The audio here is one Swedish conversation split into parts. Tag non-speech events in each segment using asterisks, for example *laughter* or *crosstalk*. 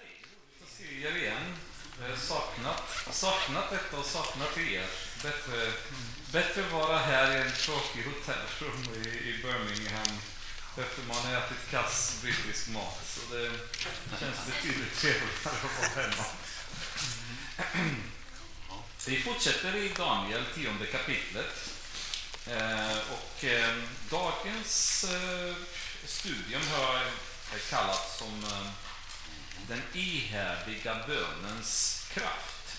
roligt att se er igen. Jag har saknat, saknat detta och saknat er. Bättre, bättre vara här i en tråkig hotellrum i, i Birmingham efter man har ätit kass brittisk mat. Så det känns betydligt trevligare att vara hemma. Vi fortsätter i Daniel, tionde kapitlet. Eh, och eh, dagens eh, studium har kallats som eh, den ihärdiga bönens kraft.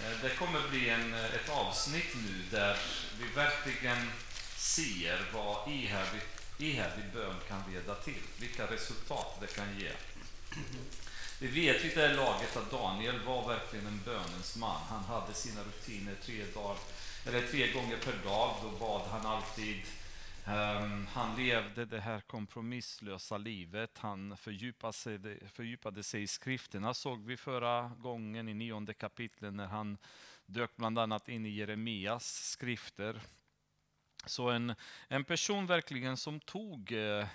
Eh, det kommer bli en, eh, ett avsnitt nu där vi verkligen ser vad ihärdig, ihärdig bön kan leda till, vilka resultat det kan ge. Vi vet vid det här laget att Daniel var verkligen en bönens man. Han hade sina rutiner tre, dagar, eller tre gånger per dag. Då bad han alltid. Um, han levde det här kompromisslösa livet. Han fördjupade sig, fördjupade sig i skrifterna, såg vi förra gången i nionde kapitlet när han dök bland annat in i Jeremias skrifter. Så en, en person verkligen som tog eh,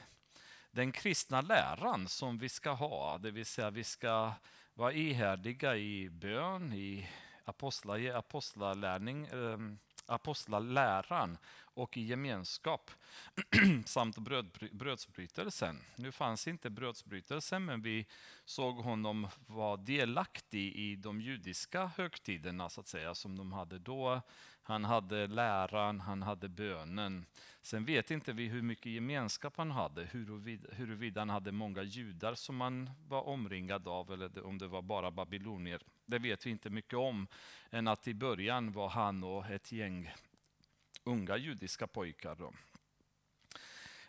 den kristna läran som vi ska ha, det vill säga vi ska vara ihärdiga i bön, i apostla, apostlalärning, eh, apostlaläran och i gemenskap *clears throat* samt bröd, brödsbrytelsen. Nu fanns inte brödsbrytelsen men vi såg honom vara delaktig i de judiska högtiderna så att säga som de hade då. Han hade läran, han hade bönen. Sen vet inte vi hur mycket gemenskap han hade, huruvida, huruvida han hade många judar som han var omringad av eller om det var bara babylonier. Det vet vi inte mycket om, än att i början var han och ett gäng unga judiska pojkar. Då.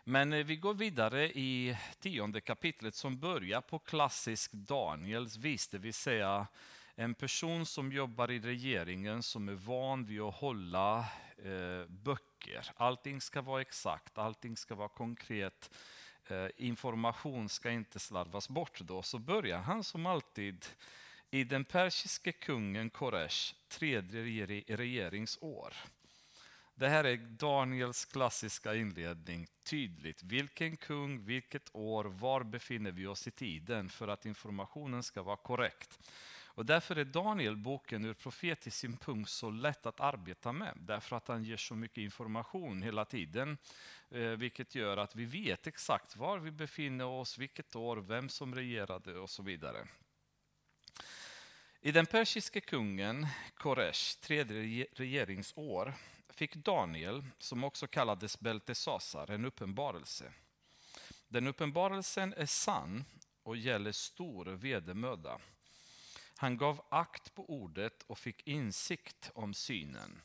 Men eh, vi går vidare i tionde kapitlet som börjar på klassisk Daniels vis, det vill säga en person som jobbar i regeringen som är van vid att hålla eh, böcker. Allting ska vara exakt, allting ska vara konkret. Eh, information ska inte slarvas bort. Då. Så börjar han som alltid i den persiske kungen Koresh tredje regeringsår. Det här är Daniels klassiska inledning. Tydligt. Vilken kung, vilket år, var befinner vi oss i tiden för att informationen ska vara korrekt. Och därför är Daniel, boken ur profetisk synpunkt, så lätt att arbeta med. Därför att han ger så mycket information hela tiden. Eh, vilket gör att vi vet exakt var vi befinner oss, vilket år, vem som regerade och så vidare. I den persiske kungen Koresh tredje regeringsår fick Daniel, som också kallades Beltesasar, en uppenbarelse. Den uppenbarelsen är sann och gäller stor vedermöda. Han gav akt på ordet och fick insikt om synen.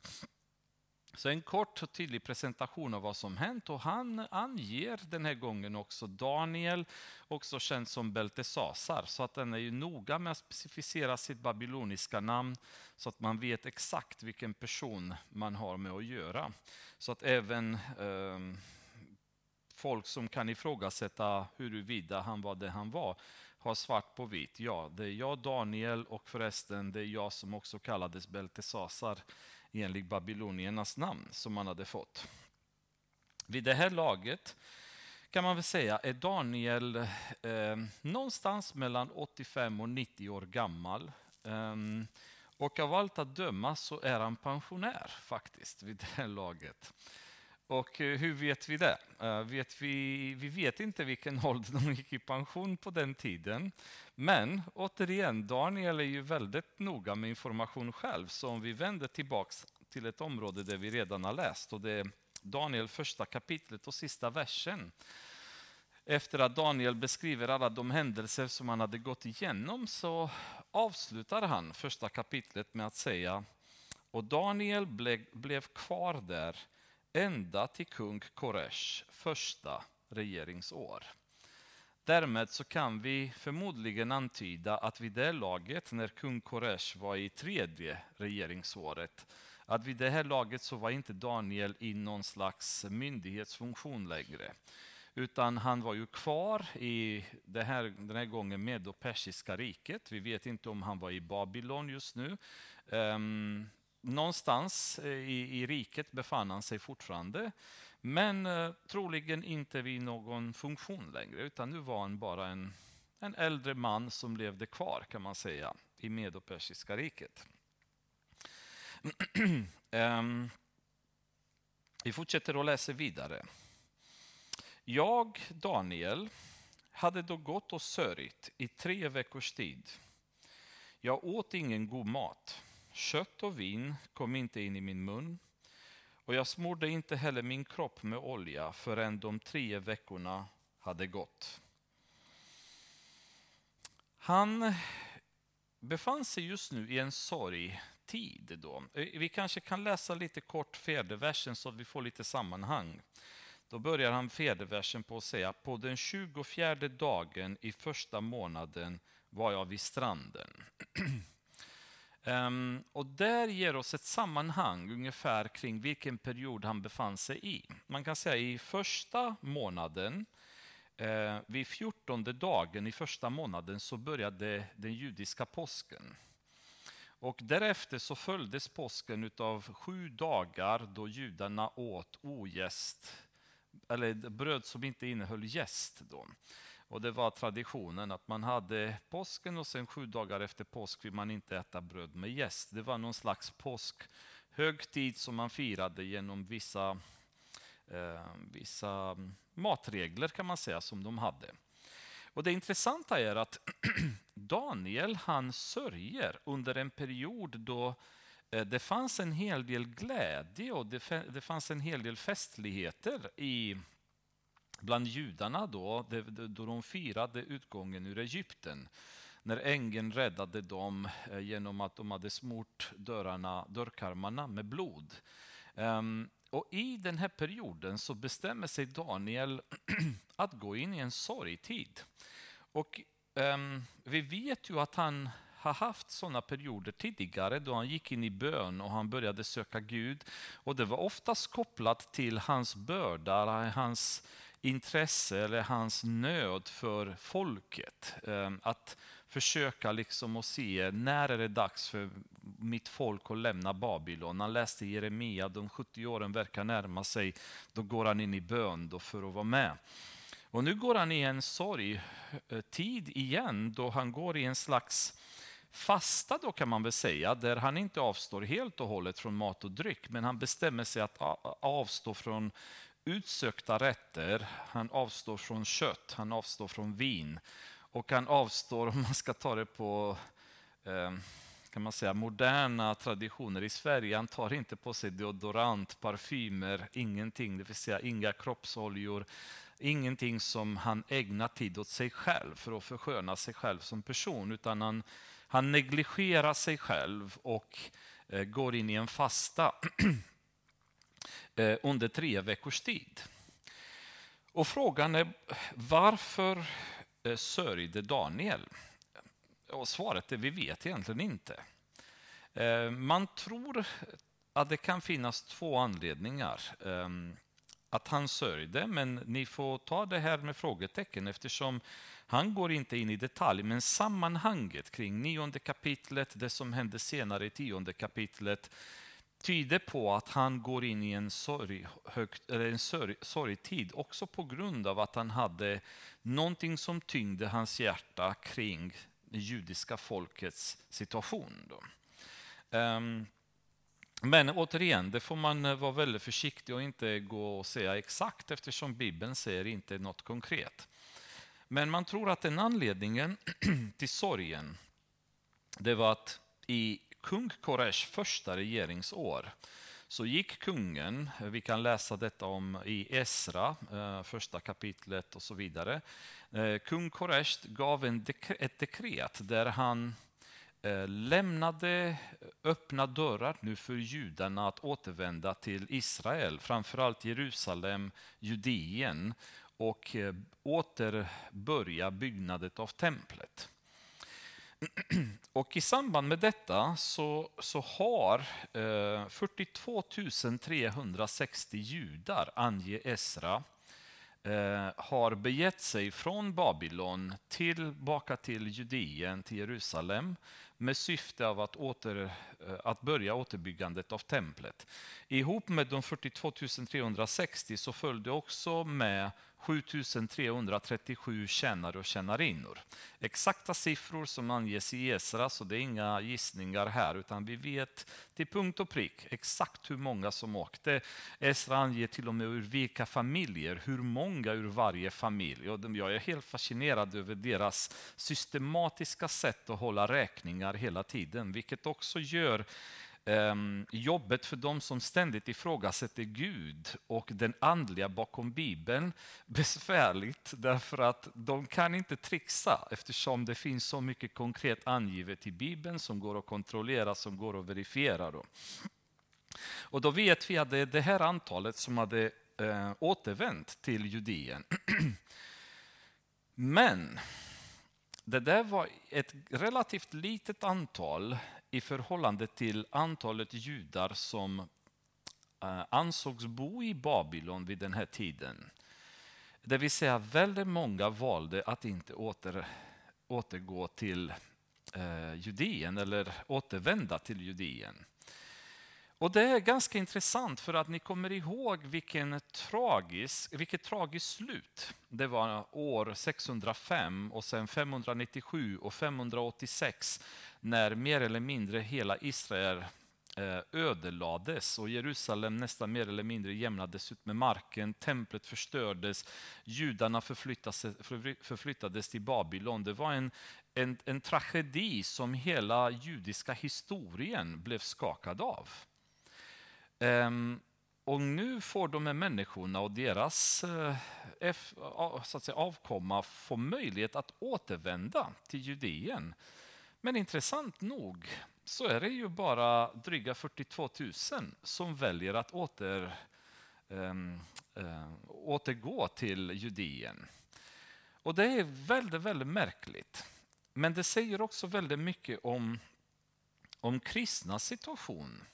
Så en kort och tydlig presentation av vad som hänt och han anger den här gången också Daniel, också känd som Beltesasar, så att den är ju noga med att specificera sitt babyloniska namn så att man vet exakt vilken person man har med att göra. Så att även eh, folk som kan ifrågasätta huruvida han var det han var har svart på vitt. Ja, det är jag Daniel och förresten det är jag som också kallades Beltesasar enligt babyloniernas namn som man hade fått. Vid det här laget kan man väl säga är Daniel eh, någonstans mellan 85 och 90 år gammal. Eh, och av allt att döma så är han pensionär faktiskt vid det här laget. Och eh, hur vet vi det? Eh, vet vi, vi vet inte vilken *laughs* ålder de gick i pension på den tiden. Men återigen, Daniel är ju väldigt noga med information själv. Så om vi vänder tillbaks till ett område där vi redan har läst, och det är Daniel första kapitlet och sista versen. Efter att Daniel beskriver alla de händelser som han hade gått igenom så avslutar han första kapitlet med att säga och Daniel blev kvar där ända till kung Koresh första regeringsår. Därmed så kan vi förmodligen antyda att vid det laget, när kung Koresh var i tredje regeringsåret, att vid det här laget så var inte Daniel i någon slags myndighetsfunktion längre. Utan han var ju kvar i det här, den här gången med det persiska riket. Vi vet inte om han var i Babylon just nu. Um, någonstans eh, i, i riket befann han sig fortfarande. Men eh, troligen inte vid någon funktion längre, utan nu var han bara en, en äldre man som levde kvar kan man säga i Medopersiska riket. um, *clears throat* vi fortsätter att läsa vidare. Jag, Daniel, hade då gått och sörjt i tre veckors tid. Jag åt ingen god mat. Kött och vin kom inte in i min mun och jag smorde inte heller min kropp med olja förrän de tre veckorna hade gått. Han befann sig just nu i en sorgtid. Då. Eh, vi kanske kan läsa lite kort fjärdeversen så att vi får lite sammanhang. Då börjar han fjärdeversen på att säga på den 24 dagen i första månaden var jag vid stranden. *clears throat* Um, och där ger oss ett sammanhang ungefär kring vilken period han befann sig i. Man kan säga i första månaden, uh, vid fjortonde dagen i första månaden så började den judiska påsken. Och därefter så följdes påsken av sju dagar då judarna åt ogäst, eller bröd som inte innehöll jäst. Då. Och det var traditionen att man hade påsken och sen sju dagar efter påsk vill man inte äta bröd med jäst. Det var någon slags påskhögtid som man firade genom vissa, eh, vissa matregler kan man säga som de hade. Och Det intressanta är att *clears throat* Daniel han sörjer under en period då eh, det fanns en hel del glädje och det fanns en hel del festligheter i bland judarna då, då de firade utgången ur Egypten. När ängeln räddade dem eh, genom att de hade smort dörrarna, dörrkarmarna med blod. Ehm, och I den här perioden så bestämmer sig Daniel *clears throat* att gå in i en sorgtid. Och ehm, vi vet ju att han har haft sådana perioder tidigare då han gick in i bön och han började söka Gud. Och Det var oftast kopplat till hans börda, hans intresse eller hans nöd för folket. Ehm, att försöka liksom att se när är det dags för mitt folk att lämna Babylon. Han läste Jeremia, de 70 åren verkar närma sig. Då går han in i bön då för att vara med. Och nu går han i en sorgtid eh, igen då han går i en slags fasta då kan man väl säga, där han inte avstår helt och hållet från mat och dryck, men han bestämmer sig att avstå från utsökta rätter, han avstår från kött, han avstår från vin och han avstår, *laughs* om man ska ta det på ehm, kan man säga, moderna traditioner i Sverige. Han tar inte på sig deodorant, parfymer, ingenting, det vill säga inga kroppsoljor, ingenting som han ägnar tid åt sig själv för att försköna sig själv som person, utan han, han negligerar sig själv och eh, går in i en fasta. *clears throat* Eh, under tre veckors tid. Och frågan är varför eh, sörjde Daniel? Och svaret är vi vet egentligen inte. Eh, man tror att det kan finnas två anledningar ehm, att han sörjde, men ni får ta det här med frågetecken eftersom han går inte in i detalj, men sammanhanget kring nionde kapitlet, det som hände senare i tionde kapitlet, tyder på att han går in i en, sorg, högt, eller en sorg, sorgtid också på grund av att han hade någonting som tyngde hans hjärta kring det judiska folkets situation. Um, men återigen, det får man eh, vara väldigt försiktig och inte gå och säga exakt eftersom Bibeln säger inte något konkret. Men man tror att den anledningen *clears throat* till sorgen, det var att i kung Koresh första regeringsår så gick kungen, vi kan läsa detta om i Esra, eh, första kapitlet och så vidare. Eh, kung Koresh gav en dekret, ett dekret där han eh, lämnade öppna dörrar nu för judarna att återvända till Israel, framförallt Jerusalem, Judeen och återbörja byggnadet av templet. *clears throat* Och I samband med detta så, så har eh, 42 360 judar, anger Esra, eh, har begett sig från Babylon tillbaka till Judeen, till Jerusalem med syfte av att, åter, eh, att börja återbyggandet av templet. Ihop med de 42 360 så följde också med 7337 tjänare och tjänarinnor. Exakta siffror som anges i Esra, så det är inga gissningar här, utan vi vet till punkt och prick exakt hur många som åkte. Esra anger till och med ur vilka familjer, hur många ur varje familj. Och jag är helt fascinerad över deras systematiska sätt att hålla räkningar hela tiden, vilket också gör Ehm, jobbet för de som ständigt ifrågasätter Gud och den andliga bakom Bibeln *laughs* besvärligt därför att de kan inte trixa eftersom det finns så mycket konkret angivet i Bibeln som går att kontrollera, som går att verifiera. Då. Och då vet vi att det är det här antalet som hade eh, återvänt till Judeen. *clears throat* Men det där var ett relativt litet antal i förhållande till antalet judar som eh, ansågs bo i Babylon vid den här tiden. Det vill säga väldigt många valde att inte åter, återgå till eh, Judeen eller återvända till Judeen. Och Det är ganska intressant för att ni kommer ihåg vilken tragisk, vilket tragiskt slut det var år 605 och sen 597 och 586 när mer eller mindre hela Israel eh, ödelades och Jerusalem nästan mer eller mindre jämnades ut med marken. Templet förstördes, judarna förflyttades, förflyttades till Babylon. Det var en, en, en tragedi som hela judiska historien blev skakad av. Ehm, och nu får de här människorna och deras eh, så att säga, avkomma få möjlighet att återvända till Judeen. Men intressant nog så är det ju bara dryga 42 000 som väljer att åter, ähm, äh, återgå till Judeen. Och det är väldigt, väldigt märkligt. Men det säger också väldigt mycket om, om kristnas situation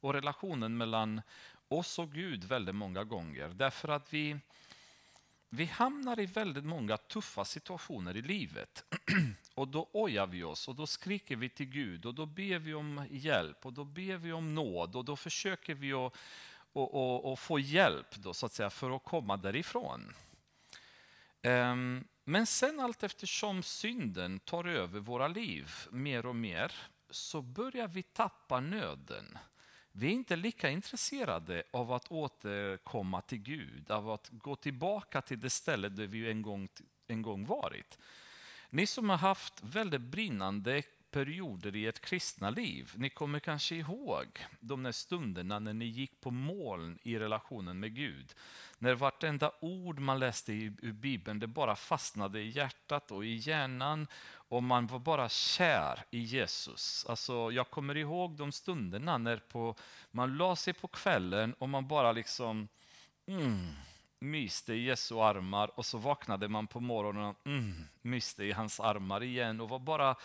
och relationen mellan oss och Gud väldigt många gånger. Därför att vi, vi hamnar i väldigt många tuffa situationer i livet. *clears throat* Och då ojar vi oss och då skriker vi till Gud och då ber vi om hjälp och då ber vi om nåd och då försöker vi att och, och, och få hjälp då, så att säga, för att komma därifrån. Um, men sen allt eftersom synden tar över våra liv mer och mer så börjar vi tappa nöden. Vi är inte lika intresserade av att återkomma till Gud, av att gå tillbaka till det ställe där vi en gång, en gång varit. Ni som har haft väldigt brinnande perioder i ert kristna liv, ni kommer kanske ihåg de där stunderna när ni gick på moln i relationen med Gud. När vartenda ord man läste i Bibeln det bara fastnade i hjärtat och i hjärnan och man var bara kär i Jesus. Alltså, jag kommer ihåg de stunderna när på, man la sig på kvällen och man bara liksom mm, myste i Jesu armar och så vaknade man på morgonen och mm, myste i hans armar igen och var bara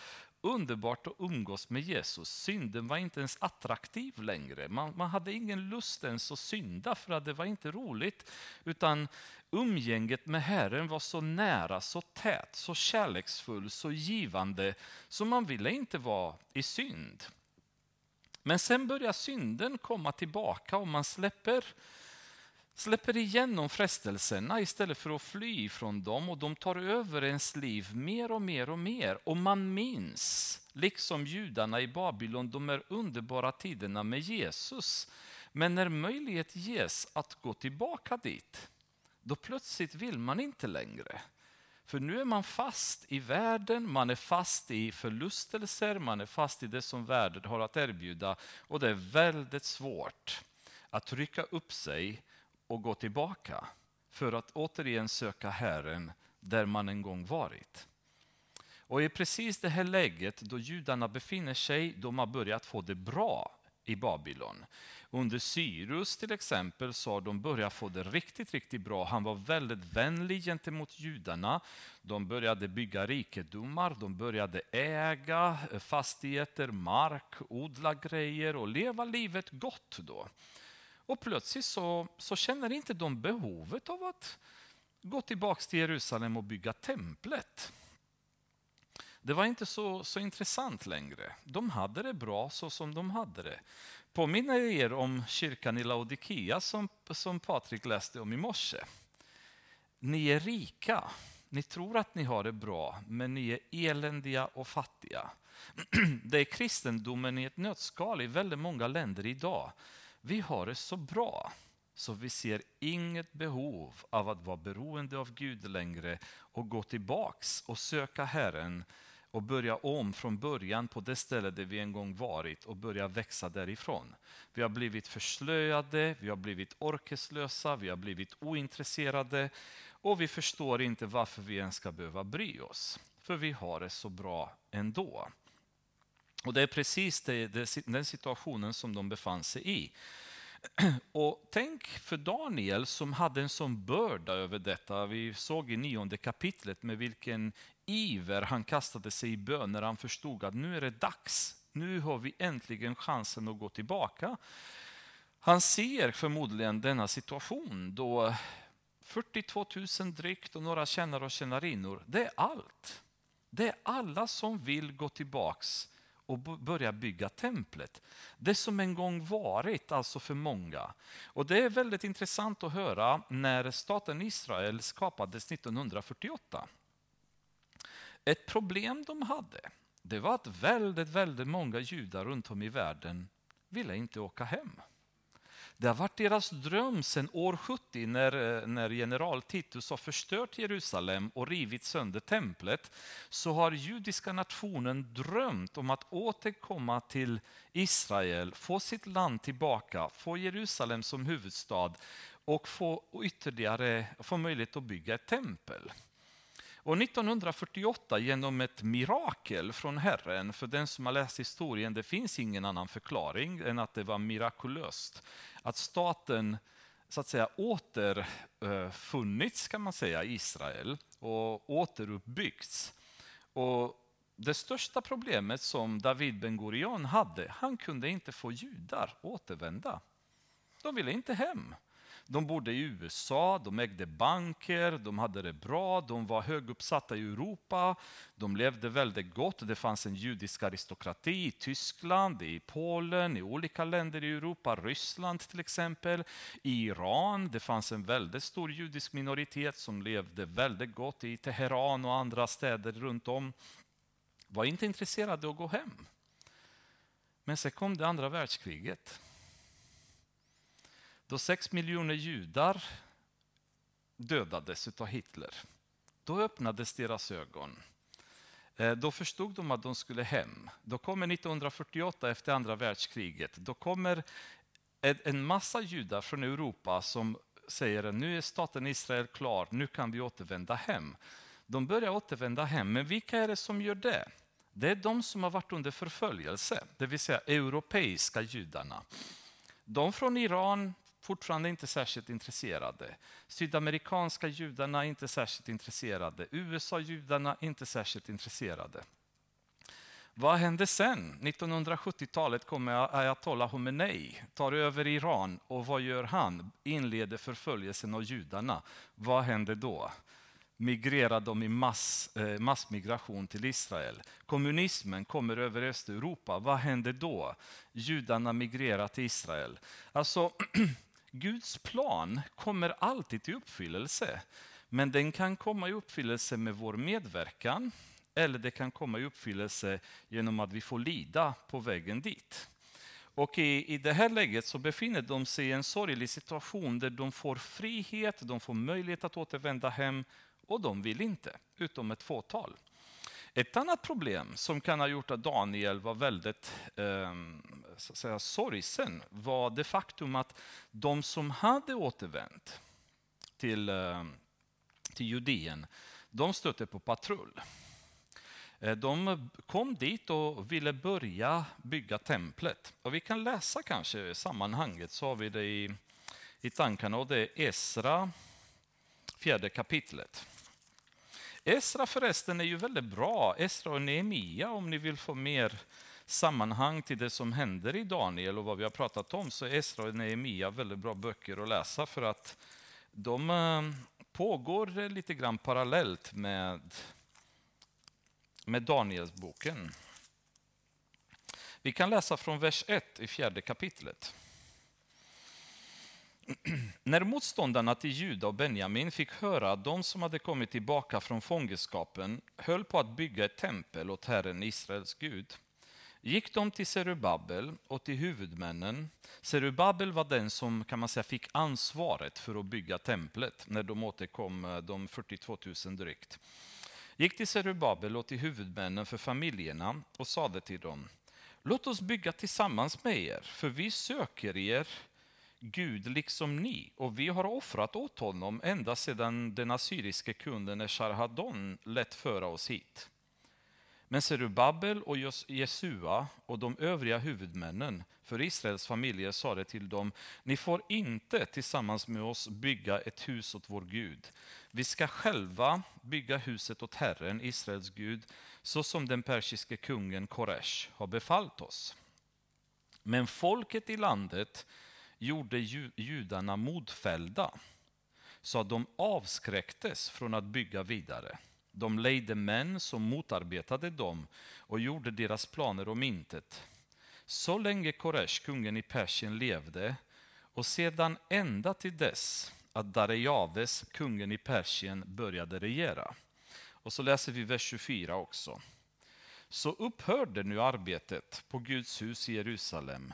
underbart att umgås med Jesus. Synden var inte ens attraktiv längre. Man, man, hade ingen lust ens att synda för att det var inte roligt. Utan umgänget med Herren var så nära, så tät, så kärleksfull, så givande så man ville inte vara i synd. Men sen börjar synden komma tillbaka och man släpper släpper igenom frestelserna istället för att fly från dem och de tar över ens liv mer och mer och mer. Och man minns, liksom judarna i Babylon, de här underbara tiderna med Jesus. Men när möjlighet ges att gå tillbaka dit, då plötsligt vill man inte längre. För nu är man fast i världen, man är fast i förlustelser, man är fast i det som världen har att erbjuda och det är väldigt svårt att rycka upp sig och gå tillbaka för att återigen söka Herren där man en gång varit. Och i precis det här läget då judarna befinner sig, de har börjat få det bra i Babylon. Under Cyrus till exempel så har de börjat få det riktigt, riktigt bra. Han var väldigt vänlig gentemot judarna. De började bygga rikedomar, de började äga fastigheter, mark, odla grejer och leva livet gott då. Och plötsligt så, så känner inte de behovet av att gå tillbaka till Jerusalem och bygga templet. Det var inte så, så intressant längre. De hade det bra så som de hade det. Påminner er om kyrkan i Laodikea som, som Patrik läste om i morse. ni är rika, ni tror att ni har det bra, men ni är eländiga och fattiga. *clears throat* Det är kristendomen i ett nötskal i väldigt många länder idag. Vi har det så bra, så vi ser inget behov av att vara beroende av Gud längre och gå tillbaks och söka Herren och börja om från början på det ställe där vi en gång varit och börja växa därifrån. Vi har blivit förslöade, vi har blivit orkeslösa, vi har blivit ointresserade och vi förstår inte varför vi ens ska behöva bry oss. För vi har det så bra ändå. Och det är precis det, det, den situationen som de befann sig i. *clears throat* Och tänk för Daniel som hade en sån börda över detta. Vi såg i nionde kapitlet med vilken iver han kastade sig i bön när han förstod att nu är det dags. Nu har vi äntligen chansen att gå tillbaka. Han ser förmodligen denna situation då 42 000 drygt och några tjänare och tjänarinnor, det är allt. Det är alla som vill gå tillbaks och börja bygga templet. Det som en gång varit, alltså för många. Och Det är väldigt intressant att höra när staten Israel skapades 1948. Ett problem de hade, det var att väldigt, väldigt många judar runt om i världen ville inte åka hem. Det har varit deras dröm sedan år 70 när, eh, när general Titus har förstört Jerusalem och rivit sönder templet. Så har judiska nationen drömt om att återkomma till Israel, få sitt land tillbaka, få Jerusalem som huvudstad och få ytterligare få möjlighet att bygga ett tempel. Och 1948 genom ett mirakel från Herren, för den som har läst historien, det finns ingen annan förklaring än att det var mirakulöst. Att staten så att säga återfunnits kan man säga i Israel och återuppbyggts. Och det största problemet som David Ben Gurion hade, han kunde inte få judar återvända. De ville inte hem. De bodde i USA, de ägde banker, de hade det bra, de var höguppsatta i Europa, de levde väldigt gott. Det fanns en judisk aristokrati i Tyskland, i Polen, i olika länder i Europa, Ryssland till exempel, i Iran. Det fanns en väldigt stor judisk minoritet som levde väldigt gott i Teheran och andra städer runt om. Var inte intresserade av att gå hem. Men sen kom det andra världskriget. Då sex miljoner judar dödades av Hitler, då öppnades deras ögon. Eh, då förstod de att de skulle hem. Då kommer 1948 efter andra världskriget. Då kommer en massa judar från Europa som säger att nu är staten Israel klar, nu kan vi återvända hem. De börjar återvända hem, men vilka är det som gör det? Det är de som har varit under förföljelse, det vill säga europeiska judarna. De från Iran, fortfarande inte särskilt intresserade. Sydamerikanska judarna är inte särskilt intresserade. USA-judarna är inte särskilt intresserade. Vad hände sen? 1970-talet kommer ayatollah Khomeini, tar över Iran och vad gör han? Inleder förföljelsen av judarna. Vad händer då? migrerar de i mass, eh, massmigration till Israel. Kommunismen kommer över Östeuropa. Vad händer då? Judarna migrerar till Israel. Alltså, *clears throat* Guds plan kommer alltid till uppfyllelse, men den kan komma i uppfyllelse med vår medverkan eller det kan komma i uppfyllelse genom att vi får lida på vägen dit. Och i, i det här läget så befinner de sig i en sorglig situation där de får frihet, de får möjlighet att återvända hem och de vill inte, utom ett fåtal. Ett annat problem som kan ha gjort att Daniel var väldigt eh, så att säga, sorgsen var det faktum att de som hade återvänt till, eh, till Judeen, de stötte på patrull. Eh, de kom dit och ville börja bygga templet. Och vi kan läsa kanske sammanhanget, så har vi det i, i tankarna. Och det är Esra, fjärde kapitlet. Esra förresten är ju väldigt bra, Esra och Nehemia, om ni vill få mer sammanhang till det som händer i Daniel och vad vi har pratat om, så är Esra och Nehemia väldigt bra böcker att läsa för att de eh, pågår lite grann parallellt med, med Danielsboken. Vi kan läsa från vers 1 i fjärde kapitlet. *clears throat* När motståndarna till Juda och Benjamin fick höra att de som hade kommit tillbaka från fångenskapen höll på att bygga ett tempel åt Herren Israels Gud gick de till Serubabel och till huvudmännen. Serubabel var den som kan man säga, fick ansvaret för att bygga templet när de återkom, eh, de 42 000 drygt. Gick till Serubabel och till huvudmännen för familjerna och sade till dem Låt oss bygga tillsammans med er, för vi söker er Gud liksom ni, och vi har offrat åt honom ända sedan den assyriske kunden Esarhaddon lät föra oss hit. Men Serubabel och Jesua och de övriga huvudmännen för Israels familjer sade till dem, ni får inte tillsammans med oss bygga ett hus åt vår Gud. Vi ska själva bygga huset åt Herren, Israels Gud, så som den persiske kungen Koresh har befallt oss. Men folket i landet gjorde judarna modfällda, så att de avskräcktes från att bygga vidare. De lejde män som motarbetade dem och gjorde deras planer om intet. Så länge Koresh, kungen i Persien, levde och sedan ända till dess att Darejaves, kungen i Persien, började regera. Och så läser vi vers 24 också. Så upphörde nu arbetet på Guds hus i Jerusalem.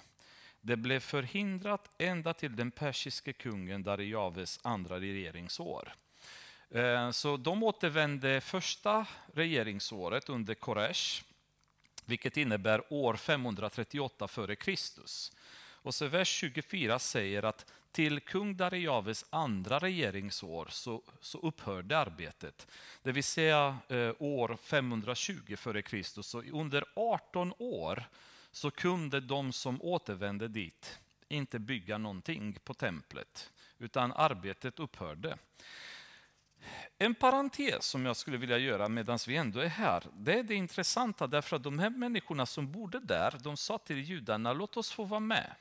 Det blev förhindrat ända till den persiske kungen Darijaves andra regeringsår. Eh, så de återvände första regeringsåret under Koresh, vilket innebär år 538 f.Kr. Och så vers 24 säger att till kung Darijaves andra regeringsår så, så upphörde arbetet. Det vill säga eh, år 520 f.Kr. Så under 18 år så kunde de som återvände dit inte bygga någonting på templet, utan arbetet upphörde. En parentes som jag skulle vilja göra medan vi ändå är här, det är det intressanta därför att de här människorna som bodde där, de sa till judarna, låt oss få vara med.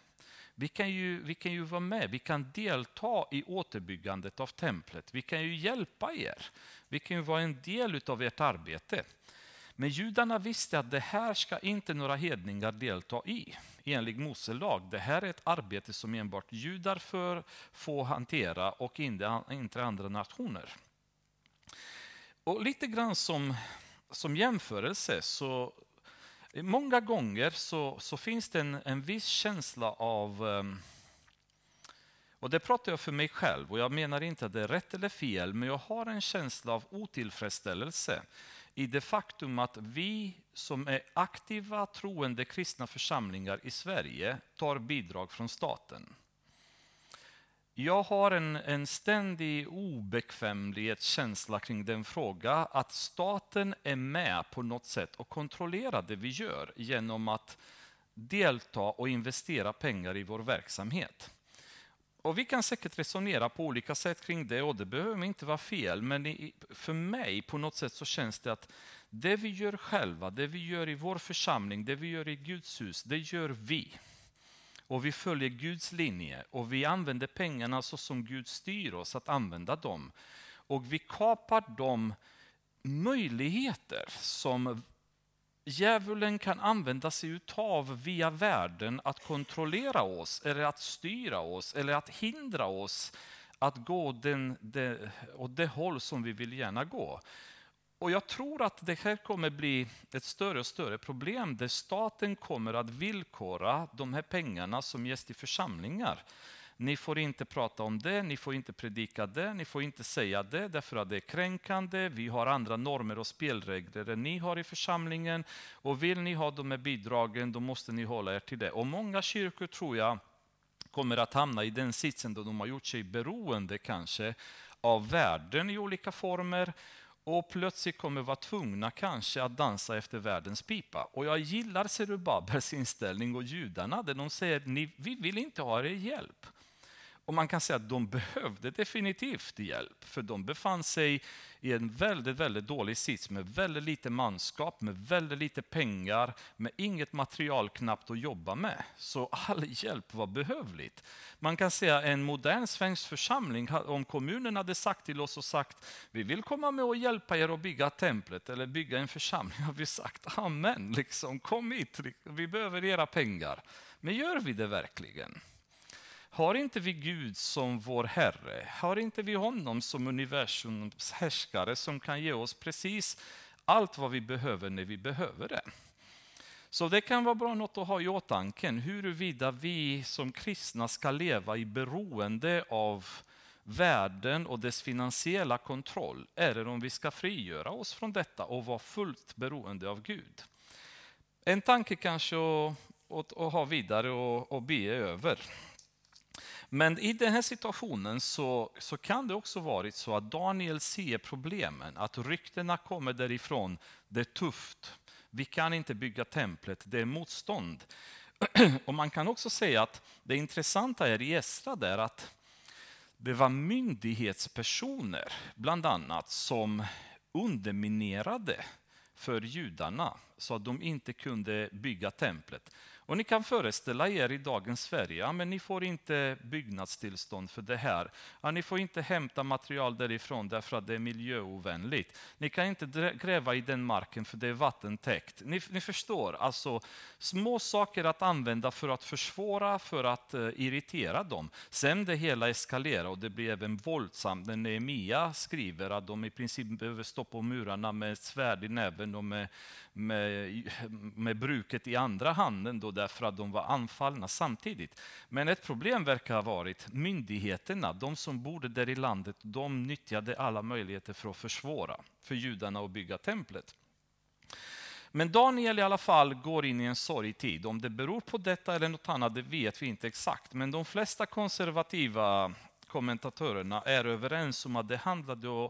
Vi kan, ju, vi kan ju vara med, vi kan delta i återbyggandet av templet, vi kan ju hjälpa er. Vi kan ju vara en del av ert arbete. Men judarna visste att det här ska inte några hedningar delta i, enligt Mose lag. Det här är ett arbete som enbart judar för får hantera och inte andra nationer. Och lite grann som, som jämförelse så många gånger så, så finns det en, en viss känsla av um, och det pratar jag för mig själv och jag menar inte att det är rätt eller fel, men jag har en känsla av otillfredsställelse i det faktum att vi som är aktiva troende kristna församlingar i Sverige tar bidrag från staten. Jag har en, en ständig obekvämlighetskänsla kring den fråga att staten är med på något sätt och kontrollerar det vi gör genom att delta och investera pengar i vår verksamhet. Och Vi kan säkert resonera på olika sätt kring det och det behöver inte vara fel, men för mig på något sätt så känns det att det vi gör själva, det vi gör i vår församling, det vi gör i Guds hus, det gör vi och vi följer Guds linje och vi använder pengarna så som Gud styr oss att använda dem. Och vi kapar de möjligheter som djävulen kan använda sig utav via världen att kontrollera oss, eller att styra oss, eller att hindra oss att gå den, det, åt det håll som vi vill gärna gå. Och jag tror att det här kommer bli ett större och större problem där staten kommer att villkora de här pengarna som ges till församlingar. Ni får inte prata om det, ni får inte predika det, ni får inte säga det därför att det är kränkande. Vi har andra normer och spelregler än ni har i församlingen. Och vill ni ha de här bidragen, då måste ni hålla er till det. Och många kyrkor tror jag kommer att hamna i den sitsen då de har gjort sig beroende kanske av världen i olika former och plötsligt kommer vara tvungna kanske att dansa efter världens pipa. Och jag gillar Serubabels inställning och judarna där de säger att vi vill inte ha er hjälp. Och man kan säga att de behövde definitivt hjälp, för de befann sig i en väldigt, väldigt dålig sits med väldigt lite manskap, med väldigt lite pengar, med inget material knappt att jobba med. Så all hjälp var behövligt. Man kan säga en modern svensk församling, om kommunen hade sagt till oss och sagt vi vill komma med och hjälpa er att bygga templet eller bygga en församling, har vi sagt amen, liksom, kom hit, vi behöver era pengar. Men gör vi det verkligen? Har inte vi Gud som vår Herre? Har inte vi honom som universums härskare som kan ge oss precis allt vad vi behöver när vi behöver det? Så det kan vara bra något att ha i åtanke huruvida vi som kristna ska leva i beroende av världen och dess finansiella kontroll, eller om vi ska frigöra oss från detta och vara fullt beroende av Gud. En tanke kanske att, att, att ha vidare och, och be över. Men i den här situationen så, så kan det också varit så att Daniel ser problemen, att ryktena kommer därifrån, det är tufft, vi kan inte bygga templet, det är motstånd. *clears throat* Och man kan också säga att det intressanta är i Esra där att det var myndighetspersoner, bland annat, som underminerade för judarna så att de inte kunde bygga templet. Och ni kan föreställa er i dagens Sverige, ja, men ni får inte byggnadstillstånd för det här. Ja, ni får inte hämta material därifrån därför att det är miljöovänligt. Ni kan inte gräva i den marken för det är vattentäckt. Ni, ni förstår, alltså små saker att använda för att försvåra, för att uh, irritera dem. Sen det hela eskalerar och det blir även våldsamt när Nehemia skriver att de i princip behöver stå på murarna med svärd i näven och med, med, med bruket i andra handen då därför att de var anfallna samtidigt. Men ett problem verkar ha varit myndigheterna, de som bodde där i landet, de nyttjade alla möjligheter för att försvåra för judarna att bygga templet. Men Daniel i alla fall går in i en sorgtid. Om det beror på detta eller något annat, det vet vi inte exakt. Men de flesta konservativa kommentatorerna är överens om att det handlade om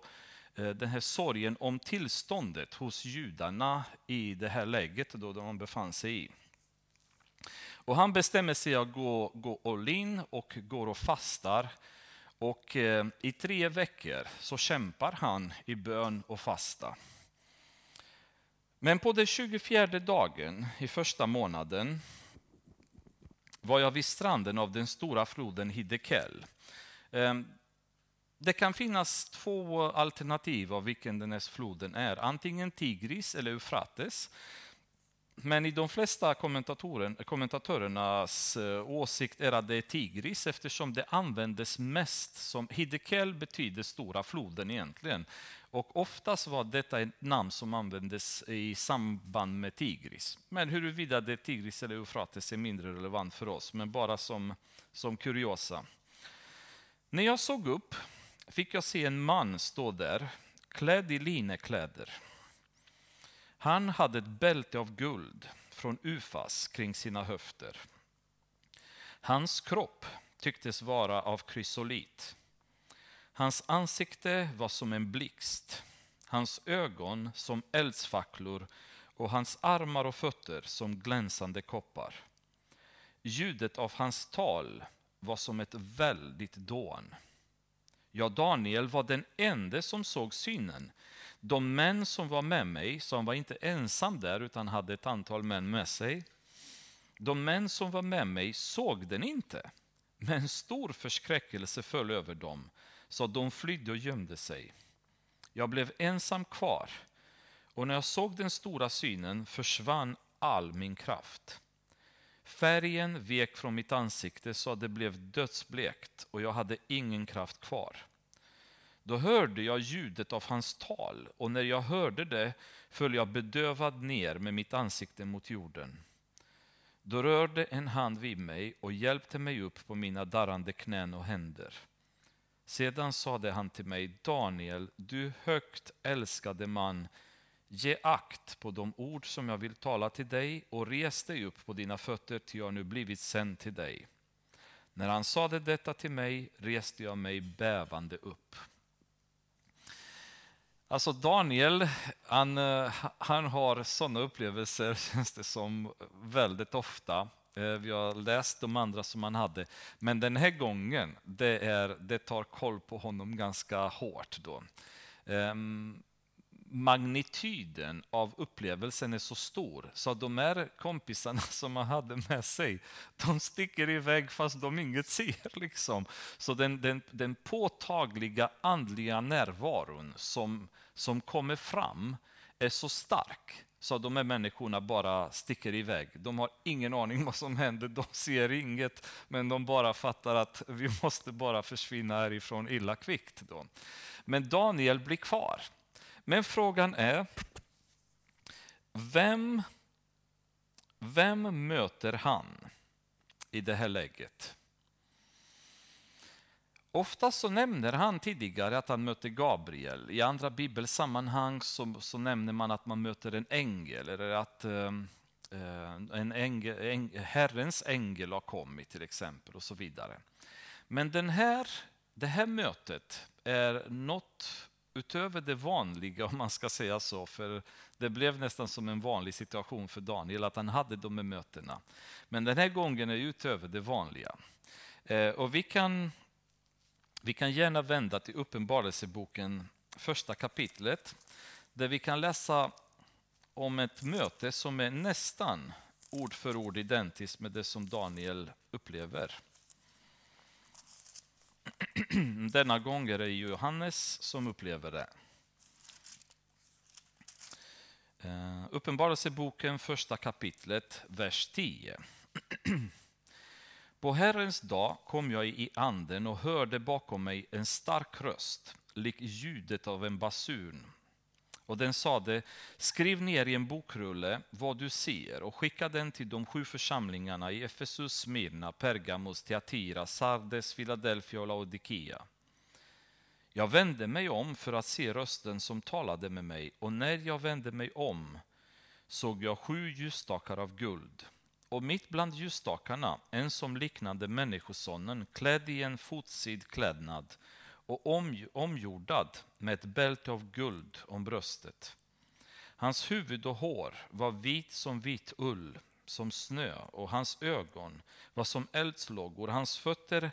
Eh, den här sorgen om tillståndet hos judarna i det här läget då de befann sig i. Och han bestämmer sig att gå, gå all in och går och fastar. Och eh, i tre veckor så kämpar han i bön och fasta. Men på den 24 dagen i första månaden var jag vid stranden av den stora floden Hidekel. Ehm, det kan finnas två alternativ av vilken den här floden är. Antingen Tigris eller Eufrates. Men i de flesta kommentatorernas eh, åsikt är att det är Tigris eftersom det användes mest som... Hidekel betyder stora floden egentligen. Och oftast var detta ett namn som användes i samband med Tigris. Men huruvida det är Tigris eller Eufrates är mindre relevant för oss, men bara som, som kuriosa. När jag såg upp fick jag se en man stå där, klädd i linnekläder. Han hade ett bälte av guld från Ufas kring sina höfter. Hans kropp tycktes vara av krysolit. Hans ansikte var som en blixt, hans ögon som eldsfacklor och hans armar och fötter som glänsande koppar. Ljudet av hans tal var som ett väldigt dån. Ja, Daniel var den enda som såg synen. De män som var med mig, som var inte ensam där utan hade ett antal män med sig. De män som var med mig såg den inte, men stor förskräckelse föll över dem, så de flydde och gömde sig. Jag blev ensam kvar, och när jag såg den stora synen försvann all min kraft. Färgen vek från mitt ansikte så att det blev dödsblekt och jag hade ingen kraft kvar. Då hörde jag ljudet av hans tal och när jag hörde det föll jag bedövad ner med mitt ansikte mot jorden. Då rörde en hand vid mig och hjälpte mig upp på mina darrande knän och händer. Sedan sade han till mig, Daniel, du högt älskade man, Ge akt på de ord som jag vill tala till dig och res dig upp på dina fötter, ty jag nu blivit sänd till dig. När han sade detta till mig reste jag mig bävande upp. Alltså Daniel, han, eh, han har sådana upplevelser, *laughs* känns det som, väldigt ofta. Eh, vi har läst de andra som han hade. Men den här gången, det, är, det tar koll på honom ganska hårt. Då. Ehm, magnituden av upplevelsen är så stor så att de här kompisarna *laughs* som man hade med sig, de sticker iväg fast de inget ser. Liksom. Så den, den, den påtagliga andliga närvaron som, som kommer fram är så stark så de här människorna bara sticker iväg. De har ingen aning vad som händer, de ser inget, men de bara fattar att vi måste bara försvinna härifrån illa kvickt. Då. Men Daniel blir kvar. Men frågan är, vem, vem möter han i det här läget? Oftast så nämner han tidigare att han möter Gabriel. I andra bibelsammanhang så, så nämner man att man möter en ängel eller att ehm, eh, en ängel, äng, Herrens ängel har kommit till exempel och så vidare. Men den här, det här mötet är något utöver det vanliga *laughs* om man ska säga så. För det blev nästan som en vanlig situation för Daniel att han hade de här mötena. Men den här gången är utöver det vanliga. Eh, och vi kan vi kan gärna vända till Uppenbarelseboken, första kapitlet, där vi kan läsa om ett möte som är nästan ord för ord identiskt med det som Daniel upplever. *clears throat* Denna gång är det Johannes som upplever det. Uh, Uppenbarelseboken, första kapitlet, vers 10. *clears throat* På Herrens dag kom jag i anden och hörde bakom mig en stark röst, lik ljudet av en basun. Och den sade, skriv ner i en bokrulle vad du ser och skicka den till de sju församlingarna i Efesus, Smyrna, Pergamos, Teatira, Sardes, Philadelphia och Laodikea. Jag vände mig om för att se rösten som talade med mig och när jag vände mig om såg jag sju ljusstakar av guld och mitt bland ljusstakarna en som liknade Människosonen klädd i en fotsid klädnad och om, omgjordad med ett bälte av guld om bröstet. Hans huvud och hår var vit som vit ull, som snö, och hans ögon var som eldslågor. Hans fötter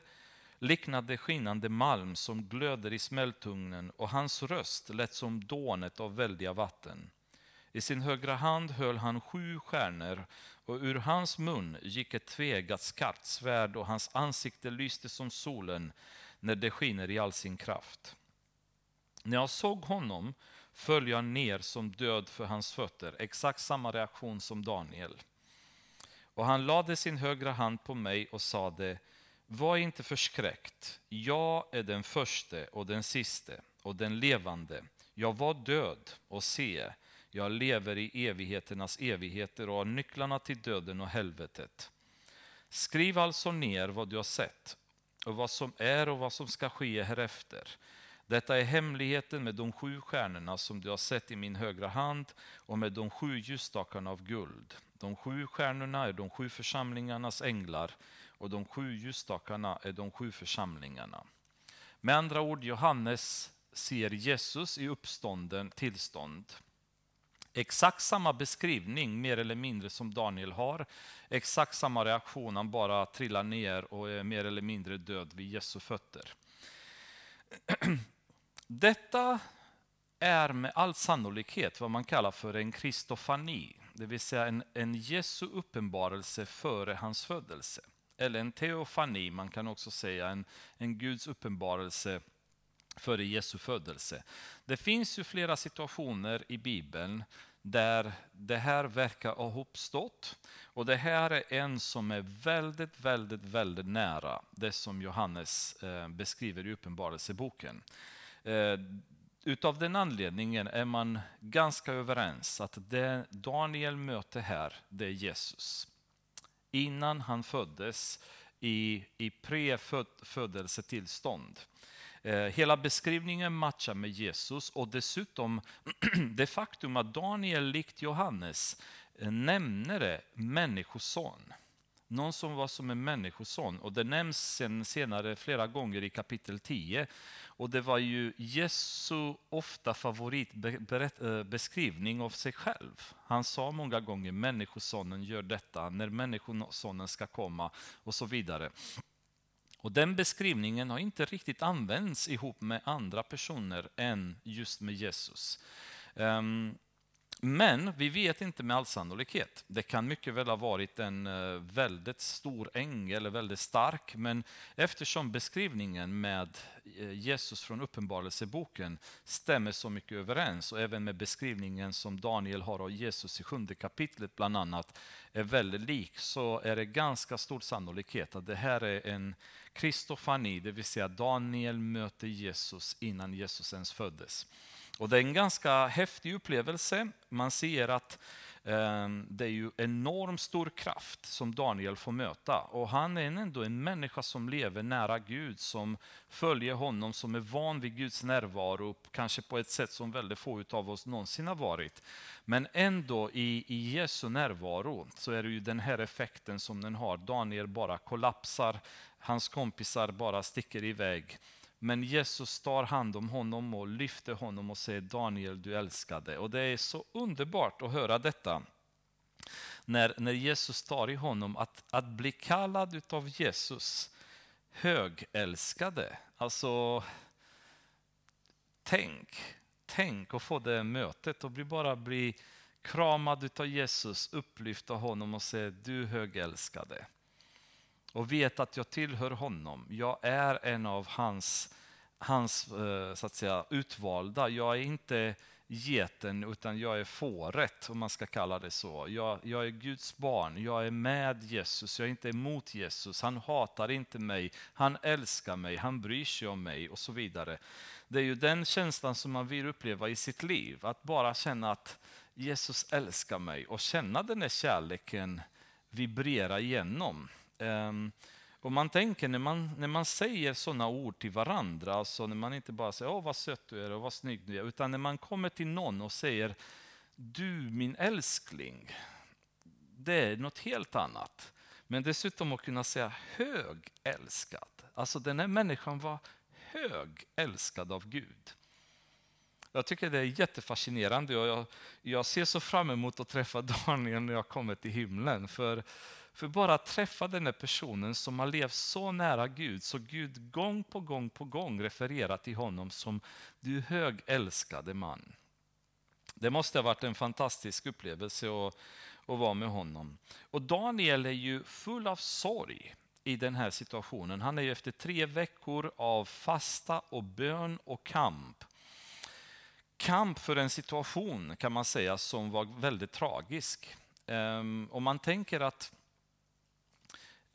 liknade skinande malm som glöder i smältugnen och hans röst lät som dånet av väldiga vatten. I sin högra hand höll han sju stjärnor och ur hans mun gick ett tvegat skarpt svärd och hans ansikte lyste som solen när det skiner i all sin kraft. När jag såg honom föll jag ner som död för hans fötter, exakt samma reaktion som Daniel. Och han lade sin högra hand på mig och sade, var inte förskräckt, jag är den förste och den siste och den levande. Jag var död och se, jag lever i evigheternas evigheter och har nycklarna till döden och helvetet. Skriv alltså ner vad du har sett och vad som är och vad som ska ske härefter. Detta är hemligheten med de sju stjärnorna som du har sett i min högra hand och med de sju ljusstakarna av guld. De sju stjärnorna är de sju församlingarnas änglar och de sju ljusstakarna är de sju församlingarna. Med andra ord, Johannes ser Jesus i uppstånden tillstånd exakt samma beskrivning, mer eller mindre, som Daniel har. Exakt samma reaktion, han bara trillar ner och är mer eller mindre död vid Jesu fötter. *clears throat* Detta är med all sannolikhet vad man kallar för en kristofani, det vill säga en, en Jesu uppenbarelse före hans födelse. Eller en teofani, man kan också säga en, en Guds uppenbarelse före Jesu födelse. Det finns ju flera situationer i Bibeln där det här verkar ha uppstått. Och det här är en som är väldigt, väldigt, väldigt nära det som Johannes eh, beskriver i Uppenbarelseboken. Eh, utav den anledningen är man ganska överens att det Daniel möter här, det är Jesus. Innan han föddes i, i prefödelsetillstånd. -föd Eh, hela beskrivningen matchar med Jesus och dessutom *clears throat* det faktum att Daniel likt Johannes eh, nämner det människoson. Någon som var som en människoson. Och det nämns sen senare flera gånger i kapitel 10. Och det var ju Jesu ofta favoritbeskrivning eh, av sig själv. Han sa många gånger människosonen gör detta, när människosonen ska komma och så vidare. Och Den beskrivningen har inte riktigt använts ihop med andra personer än just med Jesus. Um, men vi vet inte med all sannolikhet. Det kan mycket väl ha varit en eh, väldigt stor ängel, väldigt stark, men eftersom beskrivningen med eh, Jesus från Uppenbarelseboken stämmer så mycket överens och även med beskrivningen som Daniel har av Jesus i sjunde kapitlet bland annat är väldigt lik så är det ganska stor sannolikhet att det här är en kristofani, det vill säga Daniel möter Jesus innan Jesus ens föddes. Och det är en ganska häftig upplevelse. Man ser att eh, det är ju enormt stor kraft som Daniel får möta. Och han är ändå en människa som lever nära Gud, som följer honom, som är van vid Guds närvaro, kanske på ett sätt som väldigt få av oss någonsin har varit. Men ändå i, i Jesu närvaro så är det ju den här effekten som den har. Daniel bara kollapsar, hans kompisar bara sticker iväg. Men Jesus tar hand om honom och lyfter honom och säger Daniel, du älskade. Och det är så underbart att höra detta. När, när Jesus tar i honom, att, att bli kallad av Jesus högälskade. Alltså, tänk, tänk att få det mötet och bli, bara bli kramad av Jesus, upplyft av honom och säga du högälskade och vet att jag tillhör honom. Jag är en av hans, hans eh, så att säga, utvalda. Jag är inte geten utan jag är fåret om man ska kalla det så. Jag, jag, är Guds barn, jag är med Jesus, jag är inte emot Jesus. Han hatar inte mig, han älskar mig, han bryr sig om mig och så vidare. Det är ju den känslan som man vill uppleva i sitt liv, att bara känna att Jesus älskar mig och känna den här kärleken vibrera igenom. Um, och man tänker när man, när man säger sådana ord till varandra, alltså när man inte bara säger åh vad söt du är och vad snygg du är, utan när man kommer till någon och säger du min älskling, det är något helt annat. Men dessutom att kunna säga hög älskad. Alltså den här människan var hög älskad av Gud. Jag tycker det är jättefascinerande och jag, jag ser så fram emot att träffa *laughs* Daniel när jag kommer till himlen. För för bara att träffa den här personen som har levt så nära Gud, så Gud gång på gång på gång refererar till honom som du högälskade man. Det måste ha varit en fantastisk upplevelse att, att vara med honom. Och Daniel är ju full av sorg i den här situationen. Han är ju efter tre veckor av fasta och bön och kamp. Kamp för en situation kan man säga som var väldigt tragisk. Ehm, Om man tänker att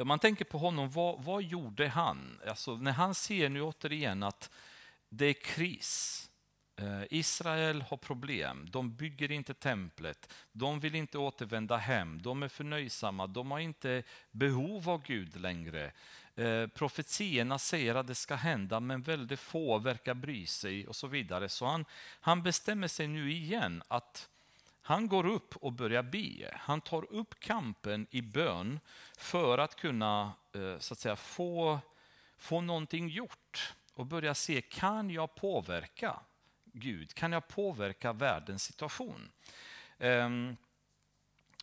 om man tänker på honom, vad, vad gjorde han? Alltså, när han ser nu återigen att det är kris, eh, Israel har problem, de bygger inte templet, de vill inte återvända hem, de är förnöjsamma, de har inte behov av Gud längre. Eh, profetierna säger att det ska hända, men väldigt få verkar bry sig och så vidare. Så han, han bestämmer sig nu igen att han går upp och börjar be. Han tar upp kampen i bön för att kunna eh, så att säga, få, få någonting gjort och börja se, kan jag påverka Gud? Kan jag påverka världens situation? Ehm,